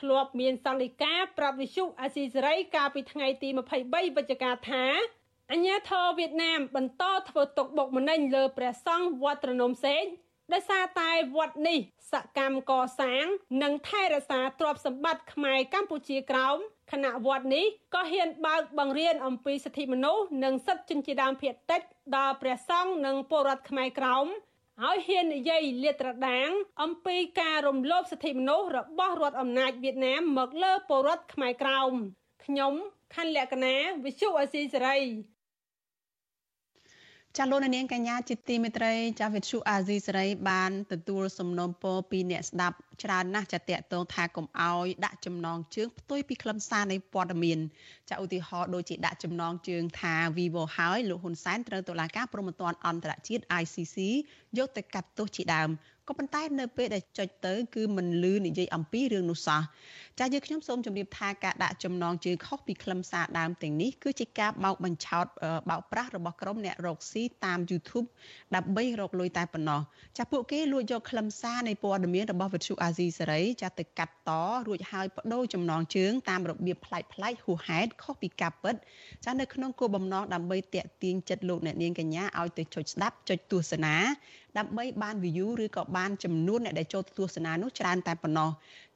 ធ្លាប់មានសន្និការប្រាប់វិសុអាស៊ីសេរីកាលពីថ្ងៃទី23វិច្ឆិកាថាអញ្ញាធរវៀតណាមបន្តធ្វើទុកបុកម្នេញលើព្រះសង្ឃវត្តរនំសេក ដោយសារតែវត្តនេះសកម្មកសាង និងថែរក្សាទ្រព្យសម្បត្តិខ្មែរកម្ពុជាក្រោមគណៈវត្តនេះក៏ហ៊ានបើកបង្រៀនអំពីសិទ្ធិមនុស្សនិងសិទ្ធិជនជាតិដើមភាគតិចដល់ព្រះសង្ឃនិងពលរដ្ឋខ្មែរក្រោមហើយហ៊ាននិយាយលាតត្រដាង អំពីការរំលោភសិទ្ធិមនុស្សរបស់រដ្ឋអំណាចវៀតណាមមកលើពលរដ្ឋខ្មែរក្រោមខ្ញុំខណ្ឌលក្ខណាវិសុអសីសេរី ចាលោកនាងកញ្ញាជាទីមេត្រីចាវិទ្យុអាស៊ីសេរីបានទទួលសំណូមពរពីអ្នកស្ដាប់ច្រើនណាស់ចាតកតងថាកុំអោយដាក់ចំណងជើងផ្ទុយពីខ្លឹមសារនៃព័ត៌មានចាឧទាហរណ៍ដូចជាដាក់ចំណងជើងថា Vivo ហើយលោកហ៊ុនសែនត្រូវតុលាការព្រហ្មទណ្ឌអន្តរជាតិ ICC យកទៅកាត់ទោសជាដើម ក៏ប៉ុន្តែនៅពេលដែលចុចទៅគឺមិនលឺនិយាយអំពីរឿងនោះសោះចាយើងខ្ញុំសូមជម្រាបថាការដាក់ចំណងជើងខុសពីខ្លឹមសារដើមទាំងនេះគឺជាការបោកបញ្ឆោតបោកប្រាស់របស់ក្រុមអ្នករកស៊ីតាម YouTube ដើម្បីរកលុយតែប៉ុណ្ណោះចាពួកគេលួចយកខ្លឹមសារនៃព័ត៌មានរបស់វិទ្យុអាស៊ីសេរីចាទៅកាត់តរួចហើយបដូរចំណងជើងតាមរបៀបប្លែកប្លែកហួសហេតុខុសពីការពិតចានៅក្នុងគោលបំណងដើម្បីតាក់ទាញចិត្តលោកអ្នកនាងកញ្ញាឲ្យទៅចុចស្ដាប់ចុចទស្សនា ដើម្បីបាន view ឬក៏បានចំនួនអ្នកដែលចូលទស្សនានោះច្រើនតែប៉ុណ្ណោះ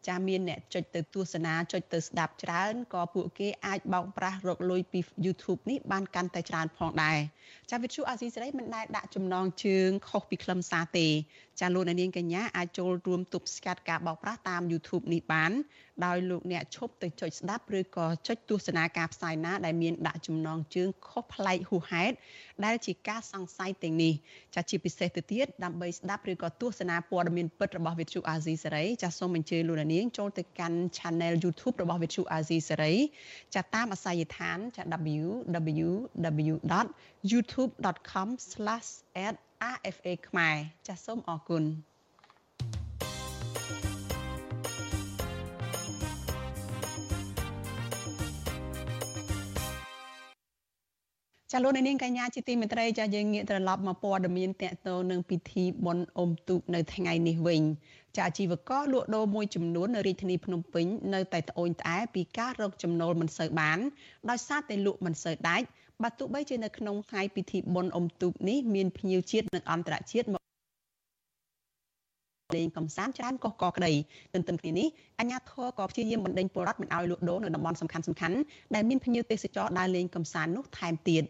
ចាមានអ្នកចុចទៅទស្សនាចុចទៅស្ដាប់ច្រើនក៏ពួកគេអាចបោកប្រាស់រកលុយពី YouTube នេះបានកាន់តែច្រើនផងដែរចាវិទ្យុអាស៊ីសេរីមិនដែលដាក់ចំណងជើងខុសពីខ្លឹមសារទេចាលោកនាងកញ្ញាអាចចូលរួមទប់ស្កាត់ការបោកប្រាស់តាម YouTube នេះបានដោយលោកអ្នកឈប់ទៅចុចស្ដាប់ឬក៏ចុចទស្សនាការផ្សាយណាដែលមានដាក់ចំណងជើងខុសប្លែកហួសហេតុដែលជាការសង្ស័យទាំងនេះចាជាពិសេសទៅទៀតដើម្បីស្ដាប់ឬក៏ទស្សនាព័ត៌មានពិតរបស់វិទ្យុអាស៊ីសេរីចាសូមអញ្ជើញលោកនាងចូលទៅកាន់ Channel YouTube របស់វិទ្យុអាស៊ីសេរីចាតាមអាសយដ្ឋានចា www.youtube.com/rfa ខ្មែរចាសូមអរគុណ ចាលោកនាងកញ្ញាជាទីមេត្រីចាយើងងាកត្រឡប់មកព័ត៌មានតកតនឹងពិធីបុណ្យអុំទូកនៅថ្ងៃនេះវិញចាអាជីវករលក់ដូរមួយចំនួននៅរាជធានីភ្នំពេញនៅតែត្អូញត្អែពីការរកចំណូលមិនសូវបានដោយសារតែលក់មិនសូវដាច់បើទោះបីជានៅក្នុងថ្ងៃពិធីបុណ្យអុំទូកនេះមានភ្ញៀវជាតិនិងអន្តរជាតិមក លេងកំសាន្តច្រើនកុះកក្តីទន្ទឹមគ្នានេះអាជ្ញាធរក៏ព្យាយាមបណ្ដេញពលរដ្ឋមិនឲ្យលក់ដូរនៅតំបន់សំខាន់សំខាន់ដែលមានភ្ញៀវទេសចរដើរលេងកំសាន្តនោះថែមទៀត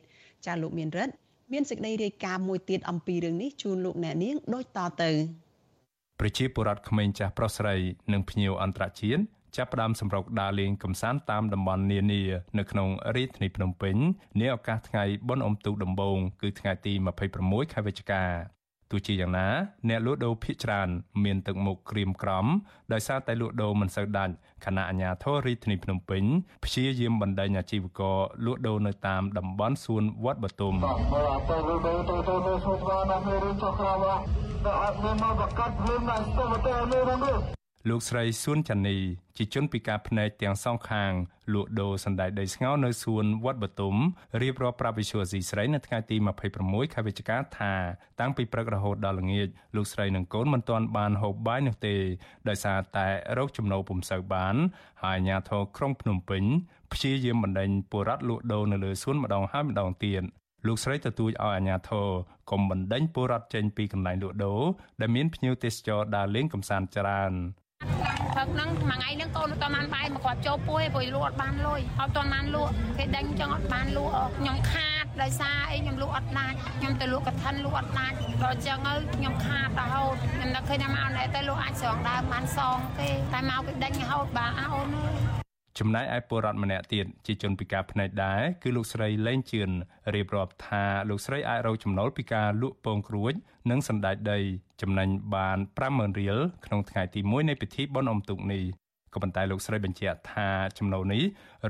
ចាលោកមានរិទ្ធមានសេចក្តីរាយការណ៍មួយទៀតអំពីរឿងនេះជូនលោកអ្នកនាងដូចតទៅប្រជាពលរដ្ឋក្មេងចាស់ប្រុសស្រីនិងភ្ញៀវអន្តរជាតិចាប់ផ្ដើមសម្រុកដើរលេងកំសាន្តតាមតំបន់នានានៅក្នុងរាជធានីភ្នំពេញនាឱកាសថ្ងៃបុណ្យអុំទូកដំបូងគឺថ្ងៃទី26ខែវិច្ឆិកា ទោះជាយ៉ាងណាអ្នកលក់ដូរភ ieck ច្រើនមានទឹកមុខក្រៀមក្រំដោយសារតែលក់ដូរមិនសូវដាច់ខណៈអាជ្ញាធររាជធានីភ្នំពេញព្យាយាមបណ្ដេញអាជីវករលក់ដូរនៅតាមតំបន់សួនវត្តបទុម លោកស្រីសួនចានីជាជនពិការភ្នែកទាំងសងខាងលក់ដូរសណ្តែកដីស្ងោនៅសួនវត្តបទុមរៀបរាប់ប្រាប់វិសុវស៊ីស្រីនៅថ្ងៃទី26ខែវិច្ឆិកាថាតាំងពីព្រឹករហូតដល់ល្ងាចលោកស្រីនិងកូនមិនទាន់បានហូបបាយនោះទេដោយសារតែរោគចំណូលពុំសូវបាន ហើយអាជ្ញាធរក្រុងភ្នំពេញព្យាយាមបណ្ដេញពលរដ្ឋលក់ដូរនៅលើសួនម្ដងហើយម្ដងទៀតលោកស្រីទទូចឲ្យអាជ្ញាធរកុំបណ្ដេញពលរដ្ឋចេញពីកន្លែងលក់ដូរដែលមានភ្ញៀវទេសចរដើរលេងកម្សាន្តច្រើន ព្រឹកហ្នឹងមួយថ្ងៃហ្នឹងកូនអត់បានបាយមកគាត់ចូលពួយព្រោះលក់អត់បានលុយអត់ទាន់បានលក់គេដេញចឹងអត់បានលក់ខ្ញុំខាតដោយសារអីខ្ញុំលក់អត់ដាច់ខ្ញុំទៅលក់កឋិនលក់អត់ដាច់ដល់ចឹងទៅខ្ញុំខាតរហូតខ្ញុំនឹកឃើញថាមកណែទៅលក់អាចស្រង់ដើមបានសងទេតែមកគេដេញរហូតបាទអូនអើយ ចំណែកឯពលរដ្ឋម្នាក់ទៀតជាជនពិការភ្នែកដែរគឺលោកស្រីលេងជឿនរៀបរាប់ថាលោកស្រីអាចរកចំណូលពីការលក់ពងគ្រួច និងសណ្តែកដី ចំណេញបាន50000រៀលក្នុងថ្ងៃទី1នៃពិធីបុណ្យអុំទូកនេះក៏ប៉ុន្តែលោកស្រីបញ្ជាក់ថាចំណូលនេះ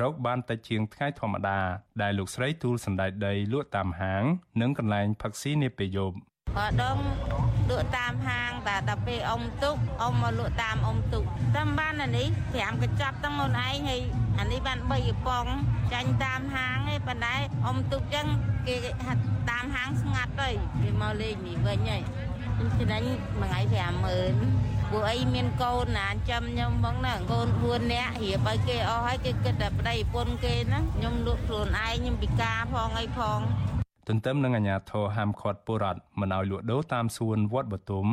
រកបានតិចជាងថ្ងៃធម្មតាដែលលោកស្រីទូលសណ្តែកដីលក់តាមហាង និងកន្លែងផឹកស៊ីនាពេលយប់ ក៏ដងលក់តាមហាងតែដល់ពេលអ៊ំទុកអ៊ំមកលក់តាមអ៊ំទុកតាមបានអានេះ5កញ្ចប់ទាំងអូនឯងហើយអានេះបាន3កំប៉ុងចាញ់តាមហាងឯងប៉ុន្តែអ៊ំទុកចឹងគេហាត់តាមហាងស្ងាត់ទៅគេមកលេងនេះវិញហើយខ្ញុំច្នៃមួយថ្ងៃ50000ពួកអីមានកូនណាចាំខ្ញុំហ្មងណាកូន4នាក់រៀបឲ្យគេអស់ហើយគេគិតតែប្តីប្រពន្ធគេហ្នឹងខ្ញុំលក់ខ្លួនឯងខ្ញុំពិការផងអីផង ទន្ទឹមនឹងអាជ្ញាធរហាមឃាត់ពលរដ្ឋមិនឲ្យលក់ដូរតាមសួនវត្តបទុម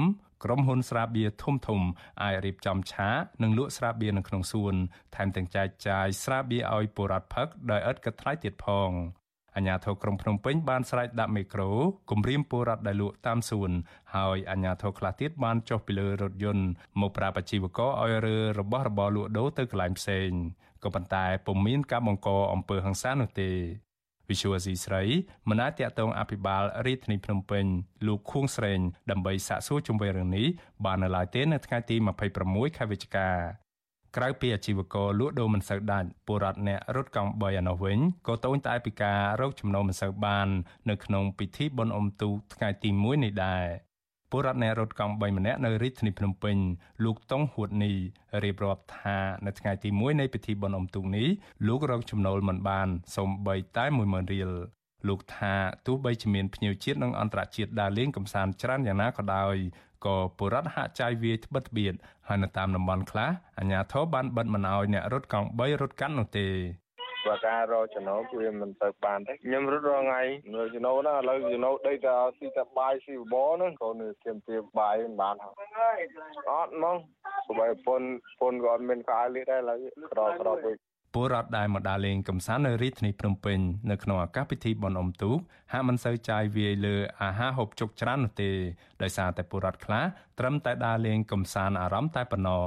ក្រុមហ៊ុនស្រាបៀរធំធំអាចរៀបចំឆានិងលក់ស្រាបៀរនៅក្នុងសួនថែមទាំងចែកចាយស្រាបៀរឲ្យពលរដ្ឋផឹកដោយឥតគិតថ្លៃទៀតផងអាជ្ញាធរក្រុងភ្នំពេញបានស្រែកដាក់មេក្រូគម្រាមពលរដ្ឋដែលលក់តាមសួនហើយអាជ្ញាធរខ្លះទៀតបានចុះពីលើរថយន្តមកប្រាប់អាជីវករឲ្យរើរបស់របរលក់ដូរទៅកន្លែងផ្សេងក៏ប៉ុន្តែពុំមានការបង្កអំពើហិង្សានោះទេ វិសុវស៊ីស្រីមិនអាចតាក់ទងអភិបាលរាជធានីភ្នំពេញលោកខួងស្រេងដើម្បីសាកសួរជុំវិញរឿងនេះបាននៅឡើយទេនៅថ្ងៃទី26ខែវិច្ឆិកាក្រៅពីអាជីវករលក់ដូរមិនសូវដាច់ពលរដ្ឋអ្នករត់កង់3ឯនោះវិញក៏តូចតែពីការរកចំណូលមិនសូវបាន នៅក្នុងពិធីបុណ្យអុំទូកថ្ងៃទី1នេះដែរ ពលរដ្ឋអ្នករត់កង់3ម្នាក់នៅរាជធានីភ្នំពេញលោកតុងហួតនីរៀបរាប់ថានៅថ្ងៃទី1នៃពិធីបុណ្យអុំទូកនេះលោករកចំណូលមិនបានសូម្បីតែ10000រៀលលោកថាទោះបីជាមានភ្ញៀវជាតិនិងអន្តរជាតិដើរលេងកម្សាន្តច្រើនយ៉ាងណាក៏ដោយក៏ពលរដ្ឋហាក់ចាយវាយត្បិតត្បៀតហើយនៅតាមតំបន់ខ្លះអាជ្ញាធរបានបិទមិនអោយអ្នករត់កង់3រត់កាន់នោះទេ បើការរកចំណូលគឺវាមិនទៅបានទេខ្ញុំរត់រងថ្ងៃនៅចំណូលណាឥឡូវចំណូលដីតែស៊ីតែបាយស៊ីបបរហ្នឹងកូនធៀមទាបាយមិនបានហើយអត់ហ្មងសបាយពុនពុនក៏អត់មានកាយលៀកដែរឥឡូវក្រក្រពេកពលរដ្ឋដែលមកដើរលេងកំសាន្តនៅរាជធានីភ្នំពេញនៅក្នុងឱកាសពិធីបុណ្យអុំទូកហាក់មិនសូវចាយវាយលើអាហារហូបចុកច្រើននោះទេដោយសារតែពលរដ្ឋខ្លះត្រឹមតែដើរលេងកំសាន្តអារម្មណ៍តែប៉ុណ្ណោះ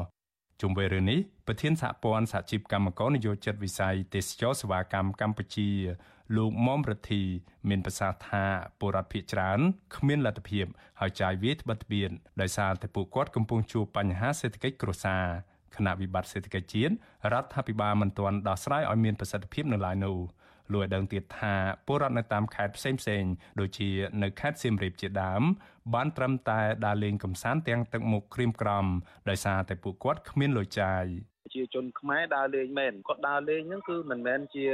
ជុំវិញរឿងនេះប្រធានសហព័ន្ធសហជីពកម្មករនយោជិតវិស័យទេសចរសេវាកម្មកម្ពុជា លោកមុំរទ្ធីមានប្រសាសន៍ថាពលរដ្ឋភៀសច្រើនគ្មានលទ្ធភាពហើយចាយវាយត្បិតត្បៀនដោយសារតែពួកគាត់កំពុងជួបបញ្ហាសេដ្ឋកិច្ចគ្រួសារគណៈវិបត្តិសេដ្ឋកិច្ចជាតិរដ្ឋាភិបាលមិនទាន់ដោះស្រាយឲ្យមានប្រសិទ្ធភាពនៅឡើយនោះ លោកឲ្យដឹងទៀតថាពលរដ្ឋនៅតាមខេត្តផ្សេងផ្សេងដូចជានៅខេត្តសៀមរាបជាដើមបានត្រឹមតែដើរលេងកំសាន្តទាំងទឹកមុខក្រៀមក្រំដោយសារតែពួកគាត់គ្មានលុយចាយ ជាជនខ្មែរដើរលេងមែនគាត់ដើរលេងហ្នឹងគឺមិនមែនជា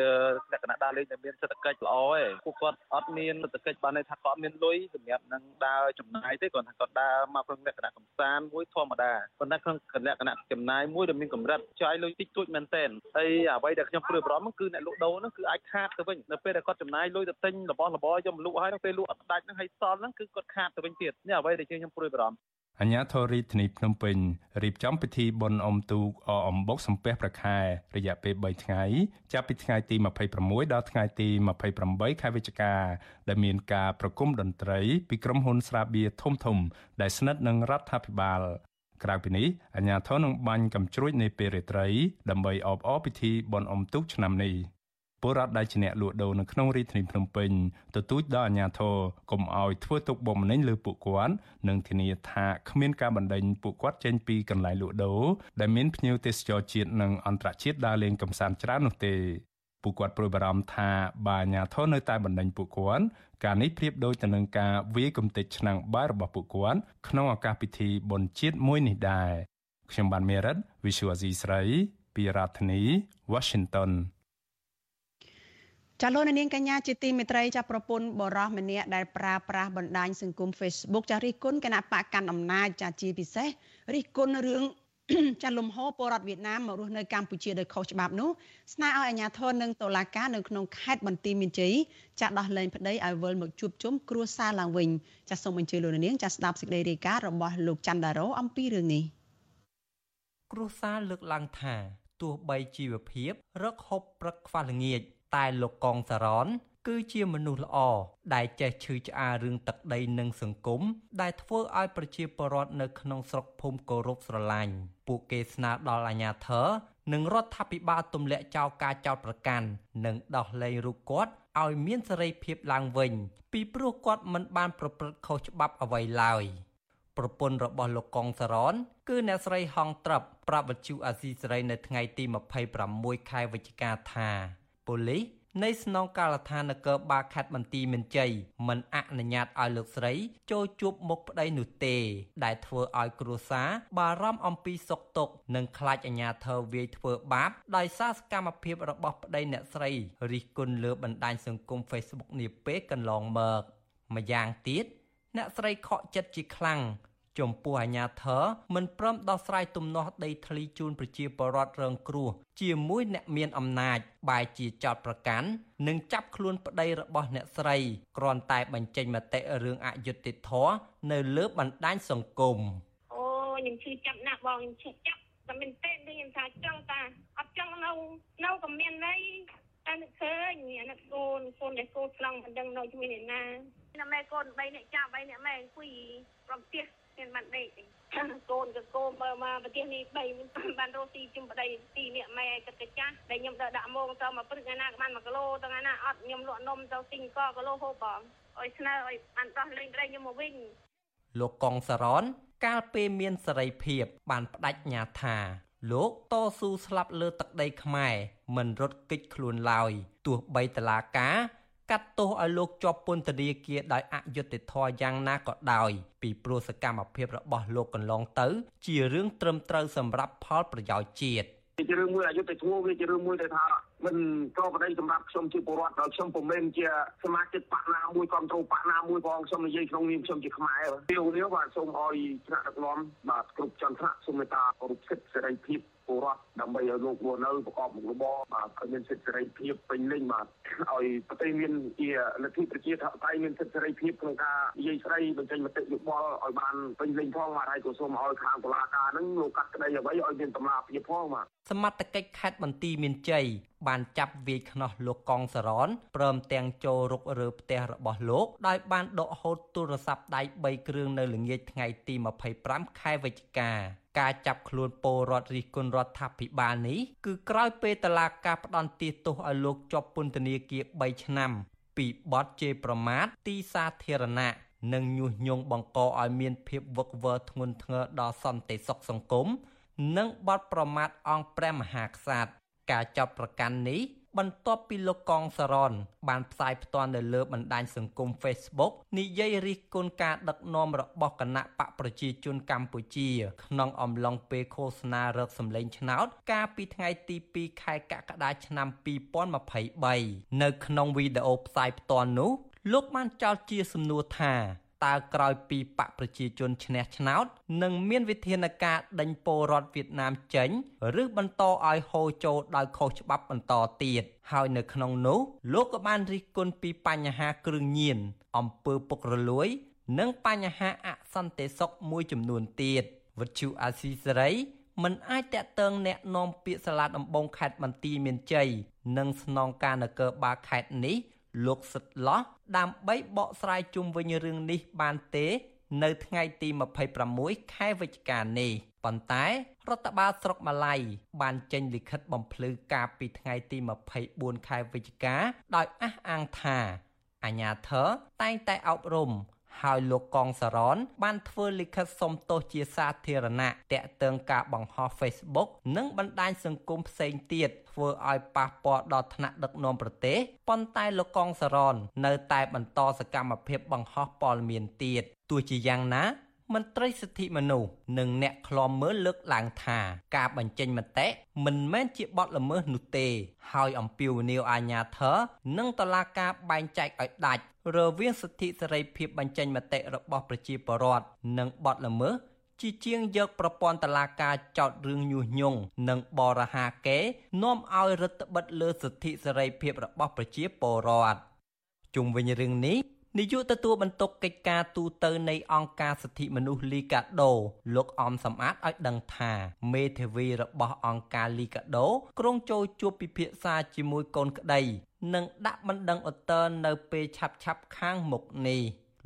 លក្ខណៈដើរលេងដែលមានសេដ្ឋកិច្ចល្អទេពួកគាត់អត់មានសេដ្ឋកិច្ចបានន័យថាគាត់មានលុយសម្រាប់នឹងដើរចំណាយទេគាត់ថាគាត់ដើរមកក្នុងលក្ខណៈកំសាន្តមួយធម្មតាប៉ុន្តែក្នុងលក្ខណៈចំណាយមួយដែលមានកម្រិតចាយលុយតិចតួចមែនទែនហើយអ្វីដែលខ្ញុំព្រួយបារម្ភគឺអ្នកលក់ដូរហ្នឹងគឺអាចខាតទៅវិញនៅពេលដែលគាត់ចំណាយលុយទៅទិញរបស់របរយកមកលក់ហើយនៅពេលលក់អត់ដាច់ហ្នឹងហើយសល់ហ្នឹងគឺគាត់ខាតទៅវិញទៀតនេះអ្វីដែលខ្ញុំព្រួយបារម្ភ អញ្ញាធរិធានីភ្នំពេញរៀបចំពិធីបុណ្យអុំទូកអអំបុកសំពះប្រខែរយៈពេល3ថ្ងៃចាប់ពីថ្ងៃទី26ដល់ថ្ងៃទី28ខែវិច្ឆិកាដែលមានការប្រគំតន្ត្រី ពីក្រុមហ៊ុនស្រាបៀរធំធំ ដែលស្និទ្ធនឹងរដ្ឋាភិបាលក្រៅពីនេះអាជ្ញាធរនឹងបាញ់កំជ្រួចនៃពេលរាត្រីដើម្បីអបអរពិធីបុណ្យអុំទូកឆ្នាំនេះ ពលរដ្ឋដែលជាអ្នកលក់ដូរនៅក្នុងរាជធានីភ្នំពេញទទូចដល់អាជ្ញាធរកុំឲ្យធ្វើទុកបុកម្នេញលើពួកគាត់និងធានាថាគ្មានការបណ្តេញពួកគាត់ចេញពីកន្លែងលក់ដូរដែលមានភ្ញៀវទេសចរជាតិនិងអន្តរជាតិដើរលេងកម្សាន្តច្រើននោះទេពួកគាត់ព្រួយបារម្ភថាបើអាជ្ញាធរនៅតែបណ្តេញពួកគាត់ការនេះប្រៀបដូចទៅនឹងការវាយកំទេចឆ្នាំងបាយរបស់ពួកគាត់ក្នុងឱកាសពិធីបុណ្យជាតិមួយនេះដែរខ្ញុំបានមេរិត Visual C ស្រី ពីរដ្ឋធានី Washington ចាលោកនាងកញ្ញាជាទីមេត្រីចាប្រពន្ធបរោះម្នាក់ដែលប្រើប្រាស់បណ្ដាញសង្គម Facebook ចារិះគន់គណៈបកកាន់អំណាចចាជាពិសេសរិះគន់រឿងចាលំហពលរដ្ឋវៀតណាមមករស់នៅកម្ពុជាដោយខុសច្បាប់នោះស្នើឲ្យអាជ្ញាធរនិងតុលាការនៅក្នុងខេត្តបន្ទាយមានជ័យចាដោះលែងប្តីឲ្យវិលមកជួបជុំគ្រួសារឡើងវិញចាសូមអញ្ជើញលោកនាងចាស្ដាប់សេចក្តីរាយការណ៍របស់លោកច័ន្ទដារ៉ូអំពីរឿងនេះគ្រួសារលើកឡើងថាទោះបីជីវភាពរកហូបព្រឹកខ្វះល្ងាច តែលោកកងសារ៉នគឺជាមនុស្សល្អដែលចេះឈឺឆ្អាលរឿងទឹកដីនិងសង្គមដែលធ្វើឲ្យប្រជាពលរដ្ឋនៅក្នុងស្រុកភូមិគោរពស្រឡាញ់ពួកគេស្នើដល់អាជ្ញាធរនិងរដ្ឋាភិបាលទម្លាក់ចោលការចោទប្រកាន់និងដោះលែងរូបគាត់ឲ្យមានសេរីភាពឡើងវិញ ពីព្រោះគាត់មិនបានប្រព្រឹត្តខុសច្បាប់អ្វីឡើយប្រពន្ធរបស់លោកកងសារ៉នគឺអ្នកស្រីហងត្រឹបប្រាប់វិទ្យុអាស៊ីសេរីនៅថ្ងៃទី26ខែវិច្ឆិកាថា ប៉ូលីសនៃស្នងការដ្ឋាននគរបាលខេត្តបន្ទាយមានជ័យមិនអនុញ្ញាតឲ្យលោកស្រី ចូលជួបមុខប្តីនោះទេ ដែលធ្វើឲ្យគ្រួសារបារម្ភអំពីសុខទុក្ខនិងខ្លាចអាជ្ញាធរវាយធ្វើបាបដោយសារសកម្មភាពរបស់ប្តីអ្នកស្រីរិះគន់លើបណ្ដាញសង្គម Facebook នាពេលកន្លងមកម្យ៉ាងទៀតអ្នកស្រីខកចិត្តជាខ្លាំង ចំពោះអាញាធរមិនព្រមដោះស្រាយទំនាស់ដីធ្លីជូនប្រជាពលរដ្ឋរងគ្រោះជាមួយអ្នកមានអំណាចបែរជាចោតប្រកាន់និងចាប់ខ្លួនប្តីរបស់អ្នកស្រីគ្រាន់តែបញ្ចេញមតិរឿងអយុត្តិធម៌នៅលើបណ្ដាញសង្គមអូខ្ញុំឈឺចាប់ណាស់បងខ្ញុំឈឺចាប់តែមែនទេខ្ញុំថាចង់តាអត់ចង់នៅនៅក៏មានន័យតែនឹកឃើញអានេះកូនកូនដែលកូនឆ្លងមិនដឹងនៅជាមួយអ្នកណាអ្នកម៉ែកូន3អ្នកចាប់3អ្នកម៉ែអង្គុយប្រំផ្ទះ មានបានដេកកូនក៏កូនបើមកប្រទេសនេះ3បានរស់ទីជុំប្តីទីនេះម៉ែទឹកកាចាស់ដែលខ្ញុំទៅដាក់មងទៅមកព្រឹកណាក៏បាន1គីឡូទៅណាអត់ខ្ញុំលក់នំទៅទិញកគីឡូហូបបងឲ្យស្នើឲ្យបានដោះលែងប្តីខ្ញុំមកវិញលោកកងសារ៉នកាលពេលមានសេរីភាព បានបដិញ្ញាថាលោកតស៊ូស្លាប់លើទឹកដីខ្មែរមិនរត់គេចខ្លួនឡើយទោះបីតឡាការ កាត់ទោសឲ្យលោកជាប់ពន្ធនាគារដោយអយុត្តិធម៌យ៉ាងណាក៏ដោយ ពីព្រោះសកម្មភាពរបស់លោកកន្លងទៅ ជារឿងត្រឹមត្រូវសម្រាប់ផលប្រយោជន៍ជាតិវាជារឿងមួយអយុត្តិធម៌វាជារឿងមួយដែលថាមិនក៏ប្តីសម្រាប់ខ្ញុំជាពលរដ្ឋដល់ខ្ញុំពុំមែនជាសមាជិកបកណាមួយគ្រប់គ្រងបកណាមួយផងខ្ញុំនិយាយក្នុងនាមខ្ញុំជាខ្មែរពីនេះបាទសូមឲ្យថ្នាក់ដឹកនាំបាទគ្រប់ចន្ទថ្នាក់សូមមេត្តាគោរពសិទ្ធិសេរីភាព ពលរដ្ឋដើម្បីឲ្យលោករស់នៅប្រកបមុខរបរបាទឲ្យមានសិទ្ធិសេរីភាពពេញលេញបាទឲ្យប្រទេសមានជាលទ្ធិប្រជាធិបតេយ្យមានសិទ្ធិសេរីភាពក្នុងការនិយាយស្ដីបញ្ចេញមតិយោបល់ឲ្យបានពេញលេញផងបាទហើយក៏សូមឲ្យខាងតុលាការនឹងលោកកាត់ក្តីអ្វីឲ្យមានតម្លាភាពផងបាទសមត្ថកិច្ចខេត្តបន្ទាយមានជ័យបានចាប់វាយខ្នោះលោកកងសរនព្រមទាំងចូលរុករើផ្ទះរបស់លោកដោយបានដកហូតទូរស័ព្ទដៃ3គ្រឿងនៅល្ងាចថ្ងៃទី25ខែវិច្ឆិកា ការចាប់ខ្លួនពលរដ្ឋរិះគន់រដ្ឋាភិបាលនេះគឺក្រោយពេលតឡាការផ្ដន់ទាទោសឲ្យលោកជាប់ពន្ធនាគារ3ឆ្នាំ ពីបទជេរប្រមាថទីសាធារណៈនិងញុះញង់បង្កឲ្យមានភាពវឹកវរធ្ងន់ធ្ងរដល់សន្តិសុខសង្គមនិងបទប្រមាថអង្គព្រះមហាក្សត្រការចាប់ប្រកាន់នេះ បន្ទាប់ពីលោកកងសរន បានផ្សាយផ្ទាល់នៅលើបណ្ដាញសង្គម Facebook និយាយរិះគន់ការដឹកនាំរបស់គណៈបកប្រជាជនកម្ពុជា ក្នុងអំឡុងពេលឃោសនារកសម្លេងឆ្នោត កាលពីថ្ងៃទី2ខែកក្កដាឆ្នាំ2023នៅក្នុងវីដេអូផ្សាយផ្ទាល់នោះលោកបានចោទជាសំណួរថា តើក្រោយពីបកប្រជាជនឈ្នះឆ្នោតនឹងមានវិធានការដេញពលរដ្ឋវៀតណាមចេញឬបន្តឲ្យហូរចូលដោយខុសច្បាប់បន្តទៀតហើយនៅក្នុងនោះលោកក៏បានរិះគន់ពីបញ្ហាគ្រឿងញៀនអំពើពុករលួយ និងបញ្ហាអសន្តិសុខមួយចំនួនទៀតវិទ្យុអាស៊ីសេរីមិនអាចតាក់ទងแนะនាំពាក្យសាលាដំបងខេត្តបន្ទាយមានជ័យនិងស្នងការនគរបាលខេត្តនេះ លោកសិតឡោះដើម្បីបកស្រាយជុំវិញរឿងនេះបានទេ នៅថ្ងៃទី26ខែវិច្ឆិកានេះប៉ុន្តែរដ្ឋបាលស្រុកម៉ាឡៃបានចេញលិខិតបំភ្លឺការពីថ្ងៃទី24ខែវិច្ឆិកាដោយអះអាងថាអាញាធរតែងតែអប់រំ ហើយលោកកងសរនបានធ្វើលិខិតសុំទោសជាសាធារណៈតាក់ទងការបង្ហោះ Facebook និងបណ្ដាញសង្គមផ្សេងទៀតធ្វើឲ្យប៉ះពាល់ដល់ថ្នាក់ដឹកនាំប្រទេសប៉ុន្តែលោកកងសរននៅតែបន្តសកម្មភាពបង្ហោះព័ត៌មានទៀតទោះជាយ៉ាងណាមន្ត្រីសិទ្ធិមនុស្សនិងអ្នកឃ្លាំមើលលើកឡើងថាការបញ្ចេញមតិមិនមែនជាបទល្មើសនោះទេ ហើយអំពាវនាវអាជ្ញាធរនិងតុលាការបែងចែកឲ្យដាច់ រវាងសិទ្ធិសេរីភាពបញ្ចេញមតិរបស់ប្រជាពលរដ្ឋនិងបទល្មើសជាជាងយកប្រព័ន្ធតឡាការចោតរឿងញុះញង់និងបរិហាកេនាំឲ្យរដ្ឋបិទលើសិទ្ធិសេរីភាពរបស់ប្រជាពលរដ្ឋជុំវិញរឿងនេះនាយកទទួលបន្ទុកកិច្ចការទូតនៃអង្គការសិទ្ធិមនុស្សលីកាដូលោកអំសំអាតឲ្យដឹងថាមេធាវីរបស់អង្គការលីកាដូក្រុងចូលជួបពិភាក្សាជាមួយកូនក្តី និងដាក់បណ្ដឹងឧទ្ធរណ៍នៅពេលឆាប់ឆាប់ខាងមុខនេះ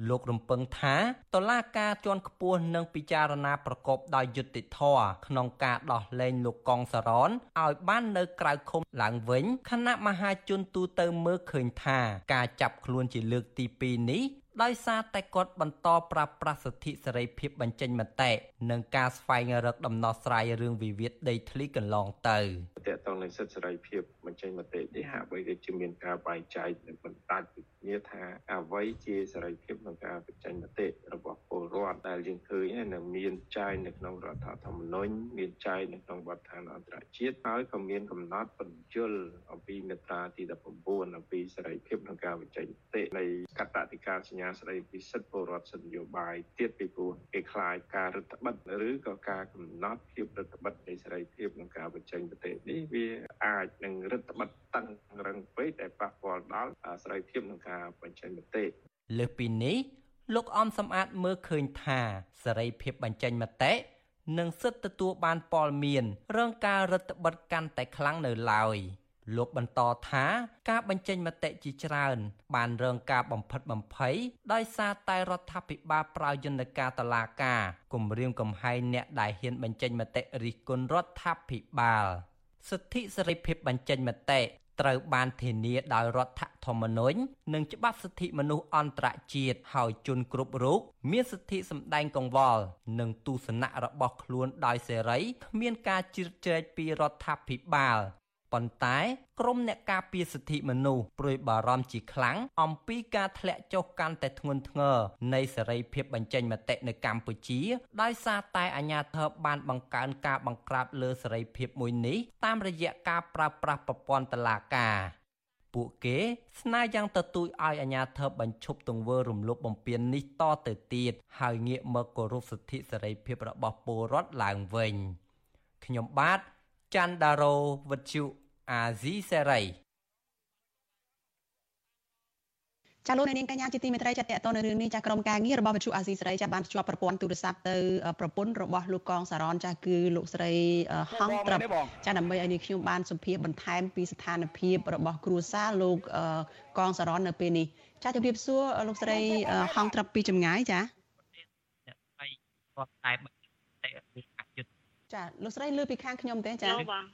លោករំពឹងថាតឡាការជាន់ខ្ពស់នឹងពិចារណាប្រកបដោយយុត្តិធម៌ក្នុងការដោះលែងលោកកងសរនឲ្យបាននៅក្រៅឃុំឡើងវិញគណៈមហាជនទូទៅមើលឃើញថាការចាប់ខ្លួនជាលើកទី2នេះ ដោយសារតែគាត់បន្តប្រើប្រាស់សិទ្ធិសេរីភាពបញ្ចេញមតិនិងការស្វែងរកដំណោះស្រាយរឿងវិវាទដីធ្លីកន្លងទៅតកតងនឹងសិទ្ធិសេរីភាពបញ្ចេញមតិនេះហាក់បីដូចជាមានការបែងចែកនិងបន្តដាច់វិញ្ញាថាអ្វីជាសេរីភាពក្នុងការបញ្ចេញមតិរបស់ពលរដ្ឋដែលយើងឃើញនៅមានចែងនៅក្នុងរដ្ឋធម្មនុញ្ញមានចែងនៅក្នុងបទដ្ឋានអន្តរជាតិហើយក៏មានកំណត់បញ្យលអំពីមាត្រាទី19អំពីសេរីភាពក្នុងការបញ្ចេញមតិនៃកតតិកាសញ្ញាស្ដីពីសិទ្ធិពលរដ្ឋសិទ្ធិនយោបាយទៀតពីព្រោះគេខ្លាចការរដ្ឋបិទឬក៏ការកំណត់ភាពរដ្ឋបិទនៃសេរីភាពក្នុងការបញ្ចេញមតិនេះវាអាចនឹងរដ្ឋបិទតឹងរឹងពេកដែលប៉ះពាល់ដល់សេរីភាពក្នុងការបញ្ចេញមតិលើសពីនេះលោកអំសំអាតមើលឃើញថាសេរីភាពបញ្ចេញមតិនិងសិទ្ធិទទួលបានព័ត៌មានរងការរដ្ឋបិទកាន់តែខ្លាំងនៅឡើយ។ លោកបន្តថាការបញ្ចេញមតិជាច្រើន បានរងការបំផិតបំភ័យដោយសារតែរដ្ឋាភិបាលប្រើយន្តការតឡាការគម្រាមកំហែងអ្នកដែលហ៊ានបញ្ចេញមតិរិះគន់រដ្ឋាភិបាលសិទ្ធិសេរីភាពបញ្ចេញមតិត្រូវបានធានាដោយរដ្ឋធម្មនុញ្ញនិងច្បាប់សិទ្ធិមនុស្សអន្តរជាតិហើយជនគ្រប់រូបមានសិទ្ធិសម្ដែងកង្វល់និងទស្សនៈរបស់ខ្លួនដោយសេរីគ្មានការជ្រៀតជ្រែកពីរដ្ឋាភិបាល ប៉ុន្តែក្រមអ្នកការពារសិទ្ធិមនុស្សព្រួយបារម្ភជាខ្លាំងអំពីការធ្លាក់ចុះកាន់តែធ្ងន់ធ្ងរនៃសេរីភាពបញ្ចេញមតិនៅកម្ពុជា ដោយសារតែអាញាធរបានបង្កើនការបង្ក្រាបលើសេរីភាពមួយនេះតាមរយៈការប្រើប្រាស់ប្រព័ន្ធតុលាការពួកគេស្នើយ៉ាងទទូចឲ្យអាជ្ញាធរបញ្ឈប់ទង្វើរំលោភបំពាននេះតទៅទៀតហើយងាកមកគោរពសិទ្ធិសេរីភាពរបស់ពលរដ្ឋឡើងវិញខ្ញុំបាទ ច័ន្ទដារោវុទ្ធុអាស៊ីសេរីចាលោកនាងកញ្ញាជាទីមេត្រីចាតតនៅរឿងនេះចាក្រុមការងាររបស់វិទ្យុអាស៊ីសេរីចាបានភ្ជាប់ប្រព័ន្ធទូរស័ព្ទទៅប្រពន្ធរបស់លោកកងសារ៉នចាគឺលោកស្រីហងត្រឹបចាដើម្បីឲ្យនេះខ្ញុំបានសម្ភាសបន្ថែមពីស្ថានភាពរបស់គ្រួសារលោកកងសារ៉ននៅពេលនេះចាជម្រាបសួរលោកស្រីហងត្រឹបពីចម្ងាយចាតែ ចាលោកស្រីលើពីខាងខ្ញុំទេចាលោកបង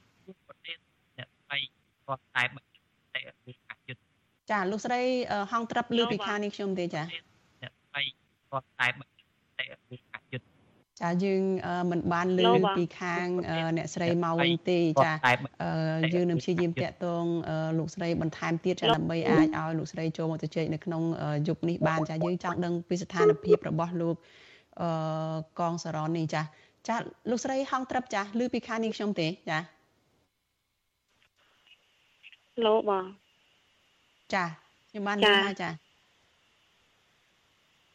អ្នកស្រីគាត់តែតែយុទ្ធចាលោកស្រីហងត្រាប់លើពីខាងនេះខ្ញុំទេចាអ្នកស្រីគាត់តែតែយុទ្ធចាយើងមិនបានលើពីខាងអ្នកស្រីមកវិញទេចាយើងនឹងព្យាយាមតាក់ទងលោកស្រីបន្ថែមទៀតចាដើម្បីអាចឲ្យលោកស្រីចូលមកជជែកនៅក្នុងយុគនេះបានចាយើងចង់ដឹងពីស្ថានភាពរបស់លោកកងសរននេះចា ចាលោកស្រីហងត្រឹបចាឮពីខាងនេះខ្ញុំទេចាលោកបងចាខ្ញុំបានឮហើយចា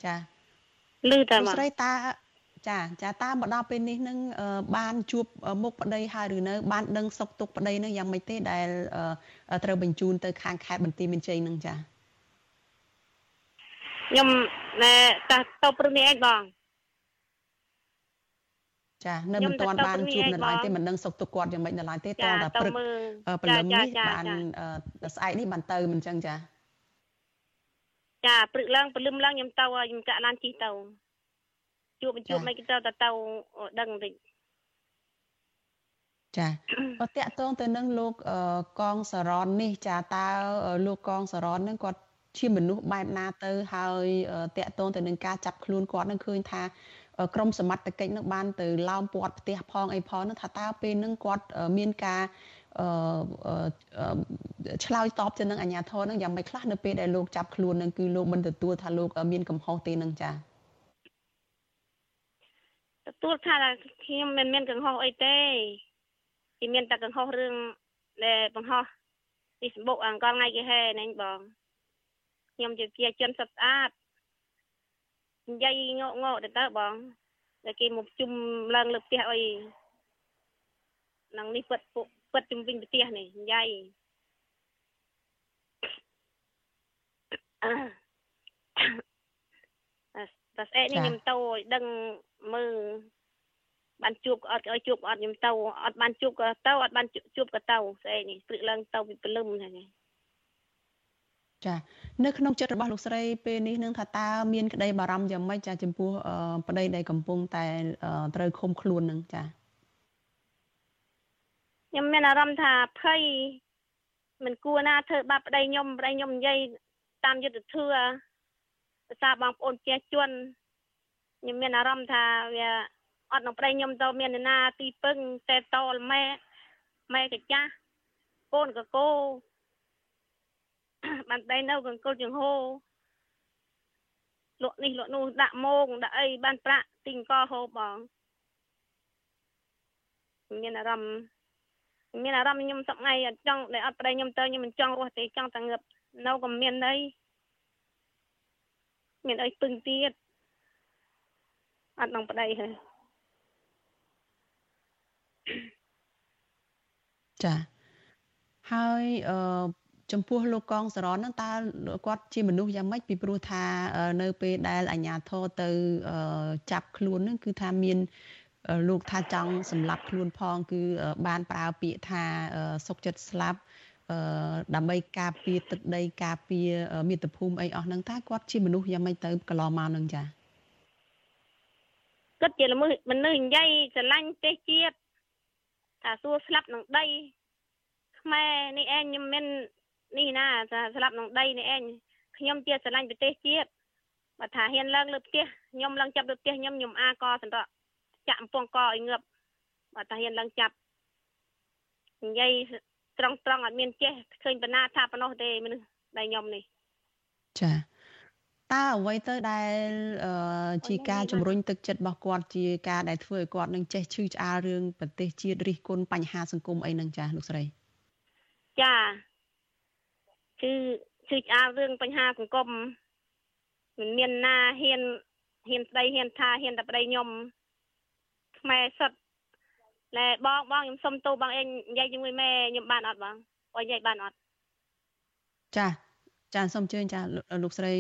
ចាឮតែបងលោកស្រីតាចាចាតាមមកដល់ពេលនេះនឹងបានជួបមុខប្តីហើយឬនៅ បានដឹងសុខទុក្ខប្តីនឹងយ៉ាងម៉េចទេដែលត្រូវបញ្ជូនទៅខាងខេត្តបន្ទាយមានជ័យនឹងចាខ្ញុំណែតាទៅព្រឹកនេះឯងបង ចានៅមិនទាន់បានជួបនៅឡើយទេមិនដឹងសុខទុក្ខគាត់យ៉ាងម៉េចនៅឡើយទេតតែព្រឹកព្រលឹមនេះបានស្អែកនេះបានទៅមិនចឹងចាចាព្រឹកឡើងព្រលឹមឡើងខ្ញុំទៅខ្ញុំចាក់ឡានជិះទៅជួបជួបមិនគេទៅទៅទៅដឹងបន្តិចចាបើតាក់ទងទៅនឹងលោកកងសរននេះចាតើលោកកងសរននឹងគាត់ជាមនុស្សបែបណាទៅហើយតាក់ទងទៅនឹងការចាប់ខ្លួនគាត់នឹងឃើញថា ក្រមសមត្ថកិច្ចនឹងបានទៅឡោមព័ទ្ធផ្ទះផងអីផងនឹងថាតើពេលនឹងគាត់មានការអឺឆ្លើយតបទៅនឹងអាជ្ញាធរនឹងយ៉ាងម៉េចខ្លះនៅពេលដែលលោកចាប់ខ្លួននឹងគឺលោកមិនទទួលថាលោកមានកំហុសទេនឹងចាទួលថាខ្ញុំមិនមានកំហុសអីទេគេមានតែកំហុសរឿងដែលបង្ហោះ Facebook អង្កលថ្ងៃគេហេហ្នឹងបងខ្ញុំជាជាជនសុទ្ធស្អាត និយាយងក់ងក់ទៅទៅបងតែគេមកជុំឡើងលើផ្ទះអីនឹងនេះពិតពិតជុំវិញផ្ទះនេះនិយាយតែស្អែកនេះខ្ញុំទៅឲ្យដឹងមើលបានជួបអត់ឲ្យជួបអត់ខ្ញុំទៅអត់បានជួបក៏ទៅអត់បានជួបក៏ទៅស្អែកនេះព្រឹកឡើងទៅពីព្រលឹមហ្នឹង ចានៅក្នុងចិត្តរបស់លោកស្រីពេលនេះនឹងថាតើមានក្តីបារម្ភយ៉ាងម៉េចចាចំពោះប្តីដែលកំពុងតែត្រូវឃុំខ្លួននឹងចាខ្ញុំមានអារម្មណ៍ថាភ័យមិនគួរណាធ្វើបាបប្តីខ្ញុំប្តីខ្ញុំនិយាយតាមយុទ្ធធម៌ភាសាបងប្អូនជាជនខ្ញុំមានអារម្មណ៍ថាវាអត់នឹងប្តីខ្ញុំទៅមានណាទីពឹងតែតលម៉ែម៉ែកាចាស់កូនកកោ បានដៃនៅកង្គលចង្ហូលក់នេះលក់នោះដាក់ម៉ងដាក់អីបានប្រាក់ទិញកហូបបងមានអារម្មណ៍មានអារម្មណ៍ខ្ញុំសប្ងៃអត់ចង់ដែលអត់ប្តីខ្ញុំទៅខ្ញុំមិនចង់រស់ទេចង់តែងើបនៅក៏មានអីមានអីពឹងទៀតអត់នឹងប្តីហើយចាហើយអឺ ចំពោះលោកកងសរនហ្នឹងតើគាត់ជាមនុស្សយ៉ាងម៉េចពីព្រោះថានៅពេលដែលអាជ្ញាធរទៅចាប់ខ្លួនហ្នឹងគឺថាមានលោកថាចង់សម្លាប់ខ្លួនផង គឺបានប្រើពាក្យថាសុកចិត្តស្លាប់ដើម្បីការពារទឹកដីការពារមាតុភូមិអីអស់ហ្នឹងតើគាត់ជាមនុស្សយ៉ាងម៉េចទៅកន្លងមកហ្នឹងចាគាត់ជាមនុស្សមនុស្សនិយាយស្រឡាញ់ប្រទេសជាតិថាសួរស្លាប់នឹងដីខ្មែរនេះឯងខ្ញុំមាន នេះណាស្លាប់ក្នុងដីនេះឯងខ្ញុំជាស្រឡាញ់ប្រទេសជាតិបើថាហ៊ានឡើងលើផ្ទះខ្ញុំឡើងចាប់លើផ្ទះខ្ញុំខ្ញុំអាកសន្តៈចាក់អំពងកឲ្យងើបបើថាហ៊ានឡើងចាប់និយាយត្រង់ត្រង់អត់មានចេះឃើញបណ្ណាថាប៉ុណ្ណោះទេមនុស្សដែលខ្ញុំនេះចាតើអ្វីទៅដែលជាការជំរុញទឹកចិត្តរបស់គាត់ជាការដែលធ្វើឲ្យគាត់នឹងចេះឈឺឆ្អាលរឿងប្រទេសជាតិរិះគន់បញ្ហាសង្គមអីហ្នឹងចាលោកស្រីចា គឺគឺឆ្អាលរឿងបញ្ហាសង្គមមិនមានណាហ៊ានហ៊ានស្ដីហ៊ានថាហ៊ានតែប្តីខ្ញុំខ្មែរសុទ្ធលែបងបងខ្ញុំសុំទោសបងអេនិយាយជាមួយម៉ែខ្ញុំបានអត់បងបងនិយាយបានអត់ចាចាសូមអញ្ជើញចាលោកស្រី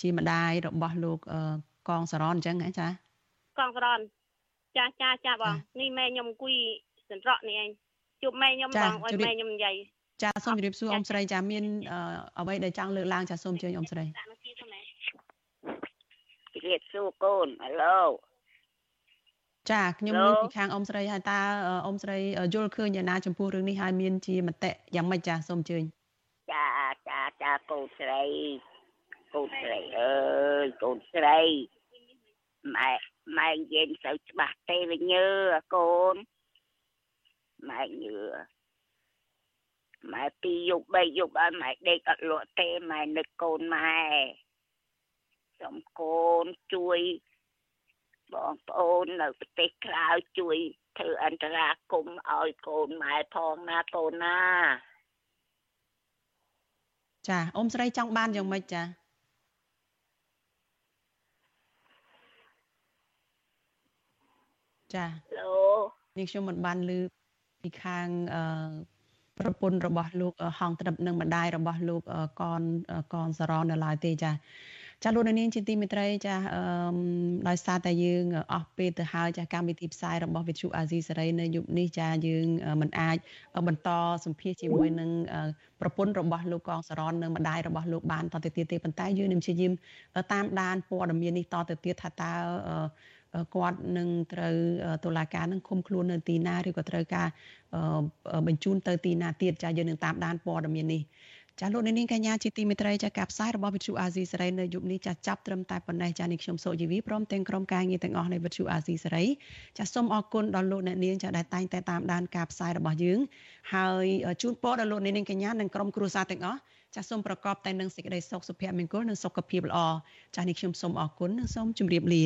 ជាម្ដាយរបស់លោកកងសរនអញ្ចឹងហ៎ចាកងសរនចាចាចាបងនេះម៉ែខ្ញុំអង្គុយសន្ត្រកនេះឯងជួបម៉ែខ្ញុំបងឲ្យម៉ែខ្ញុំនិយាយ ចាសូមជម្រាបសួរអ៊ំស្រីចាមានអ្វីដែលចង់លើកឡើងចាសូមអញ្ជើញអ៊ំស្រីជម្រាបសួរកូនហៅឡូចាខ្ញុំលើពីខាងអ៊ំស្រីហើយតើអ៊ំស្រីយល់ឃើញយ៉ាងណាចំពោះរឿងនេះហើយមានជាមតិយ៉ាងម៉េចចាសូមអញ្ជើញចាចាចាកូនស្រីកូនស្រីអើយកូនស្រីម៉ែម៉ែនិយាយមិនសូវច្បាស់ទេវិញយើកូនម៉ែញឿ ម៉ែពីរយប់បីយប់ឲ្យម៉ែដេកអត់លក់ទេម៉ែនឹកកូនម៉ែសូមកូនជួយបងប្អូននៅប្រទេសក្រៅជួយធ្វើអន្តរាគមឲ្យកូនម៉ែផងណាកូនណាចាអ៊ំស្រីចង់បានយ៉ាងម៉េចចាចាឡូនេះខ្ញុំមិនបានលើពីខាងអឺ ប្រពន្ធរបស់លោកហងត្រឹបនិងម្ដាយរបស់លោកកនកនសរននៅឡើយទេចាចាលោកនាងជាទីមេត្រីចាអឺដោយសារតែយើងអស់ពេលទៅហើយចាកម្មវិធីផ្សាយរបស់វិទ្យុអាស៊ីសេរីនៅយុគនេះចាយើងមិនអាចបន្តសម្ភាសជាមួយនឹងប្រពន្ធរបស់លោកកងសរននិងម្ដាយរបស់លោកបានតទៅទៀតទេប៉ុន្តែយើងនឹងព្យាយាមតាមដានព័ត៌មាននេះតទៅទៀតថាតើ គាត់នឹងត្រូវតុលាការនឹងឃុំខ្លួននៅទីណាឬក៏ត្រូវការបញ្ជូនទៅទីណាទៀតចាយើងនឹងតាមដានព័ត៌មាននេះចាលោកនាងកញ្ញាជាទីមេត្រីចាការផ្សាយរបស់វិទ្យុអាស៊ីសេរីនៅយប់នេះចាចាប់ត្រឹមតែប៉ុណ្ណេះចានេះខ្ញុំសូជីវីព្រមទាំងក្រុមការងារទាំងអស់នៃវិទ្យុអាស៊ីសេរីចាសូមអរគុណដល់លោកអ្នកនាងចាដែលតែងតែតាមដានការផ្សាយរបស់យើងហើយជូនពរដល់លោកនាងកញ្ញានិងក្រុមគ្រួសារទាំងអស់ចាសូមប្រកបតែនឹងសេចក្តីសុខសុភមង្គលនិងសុខភាពល្អចានេះខ្ញុំសូមអរគុណនិងសូមជម្រាបលា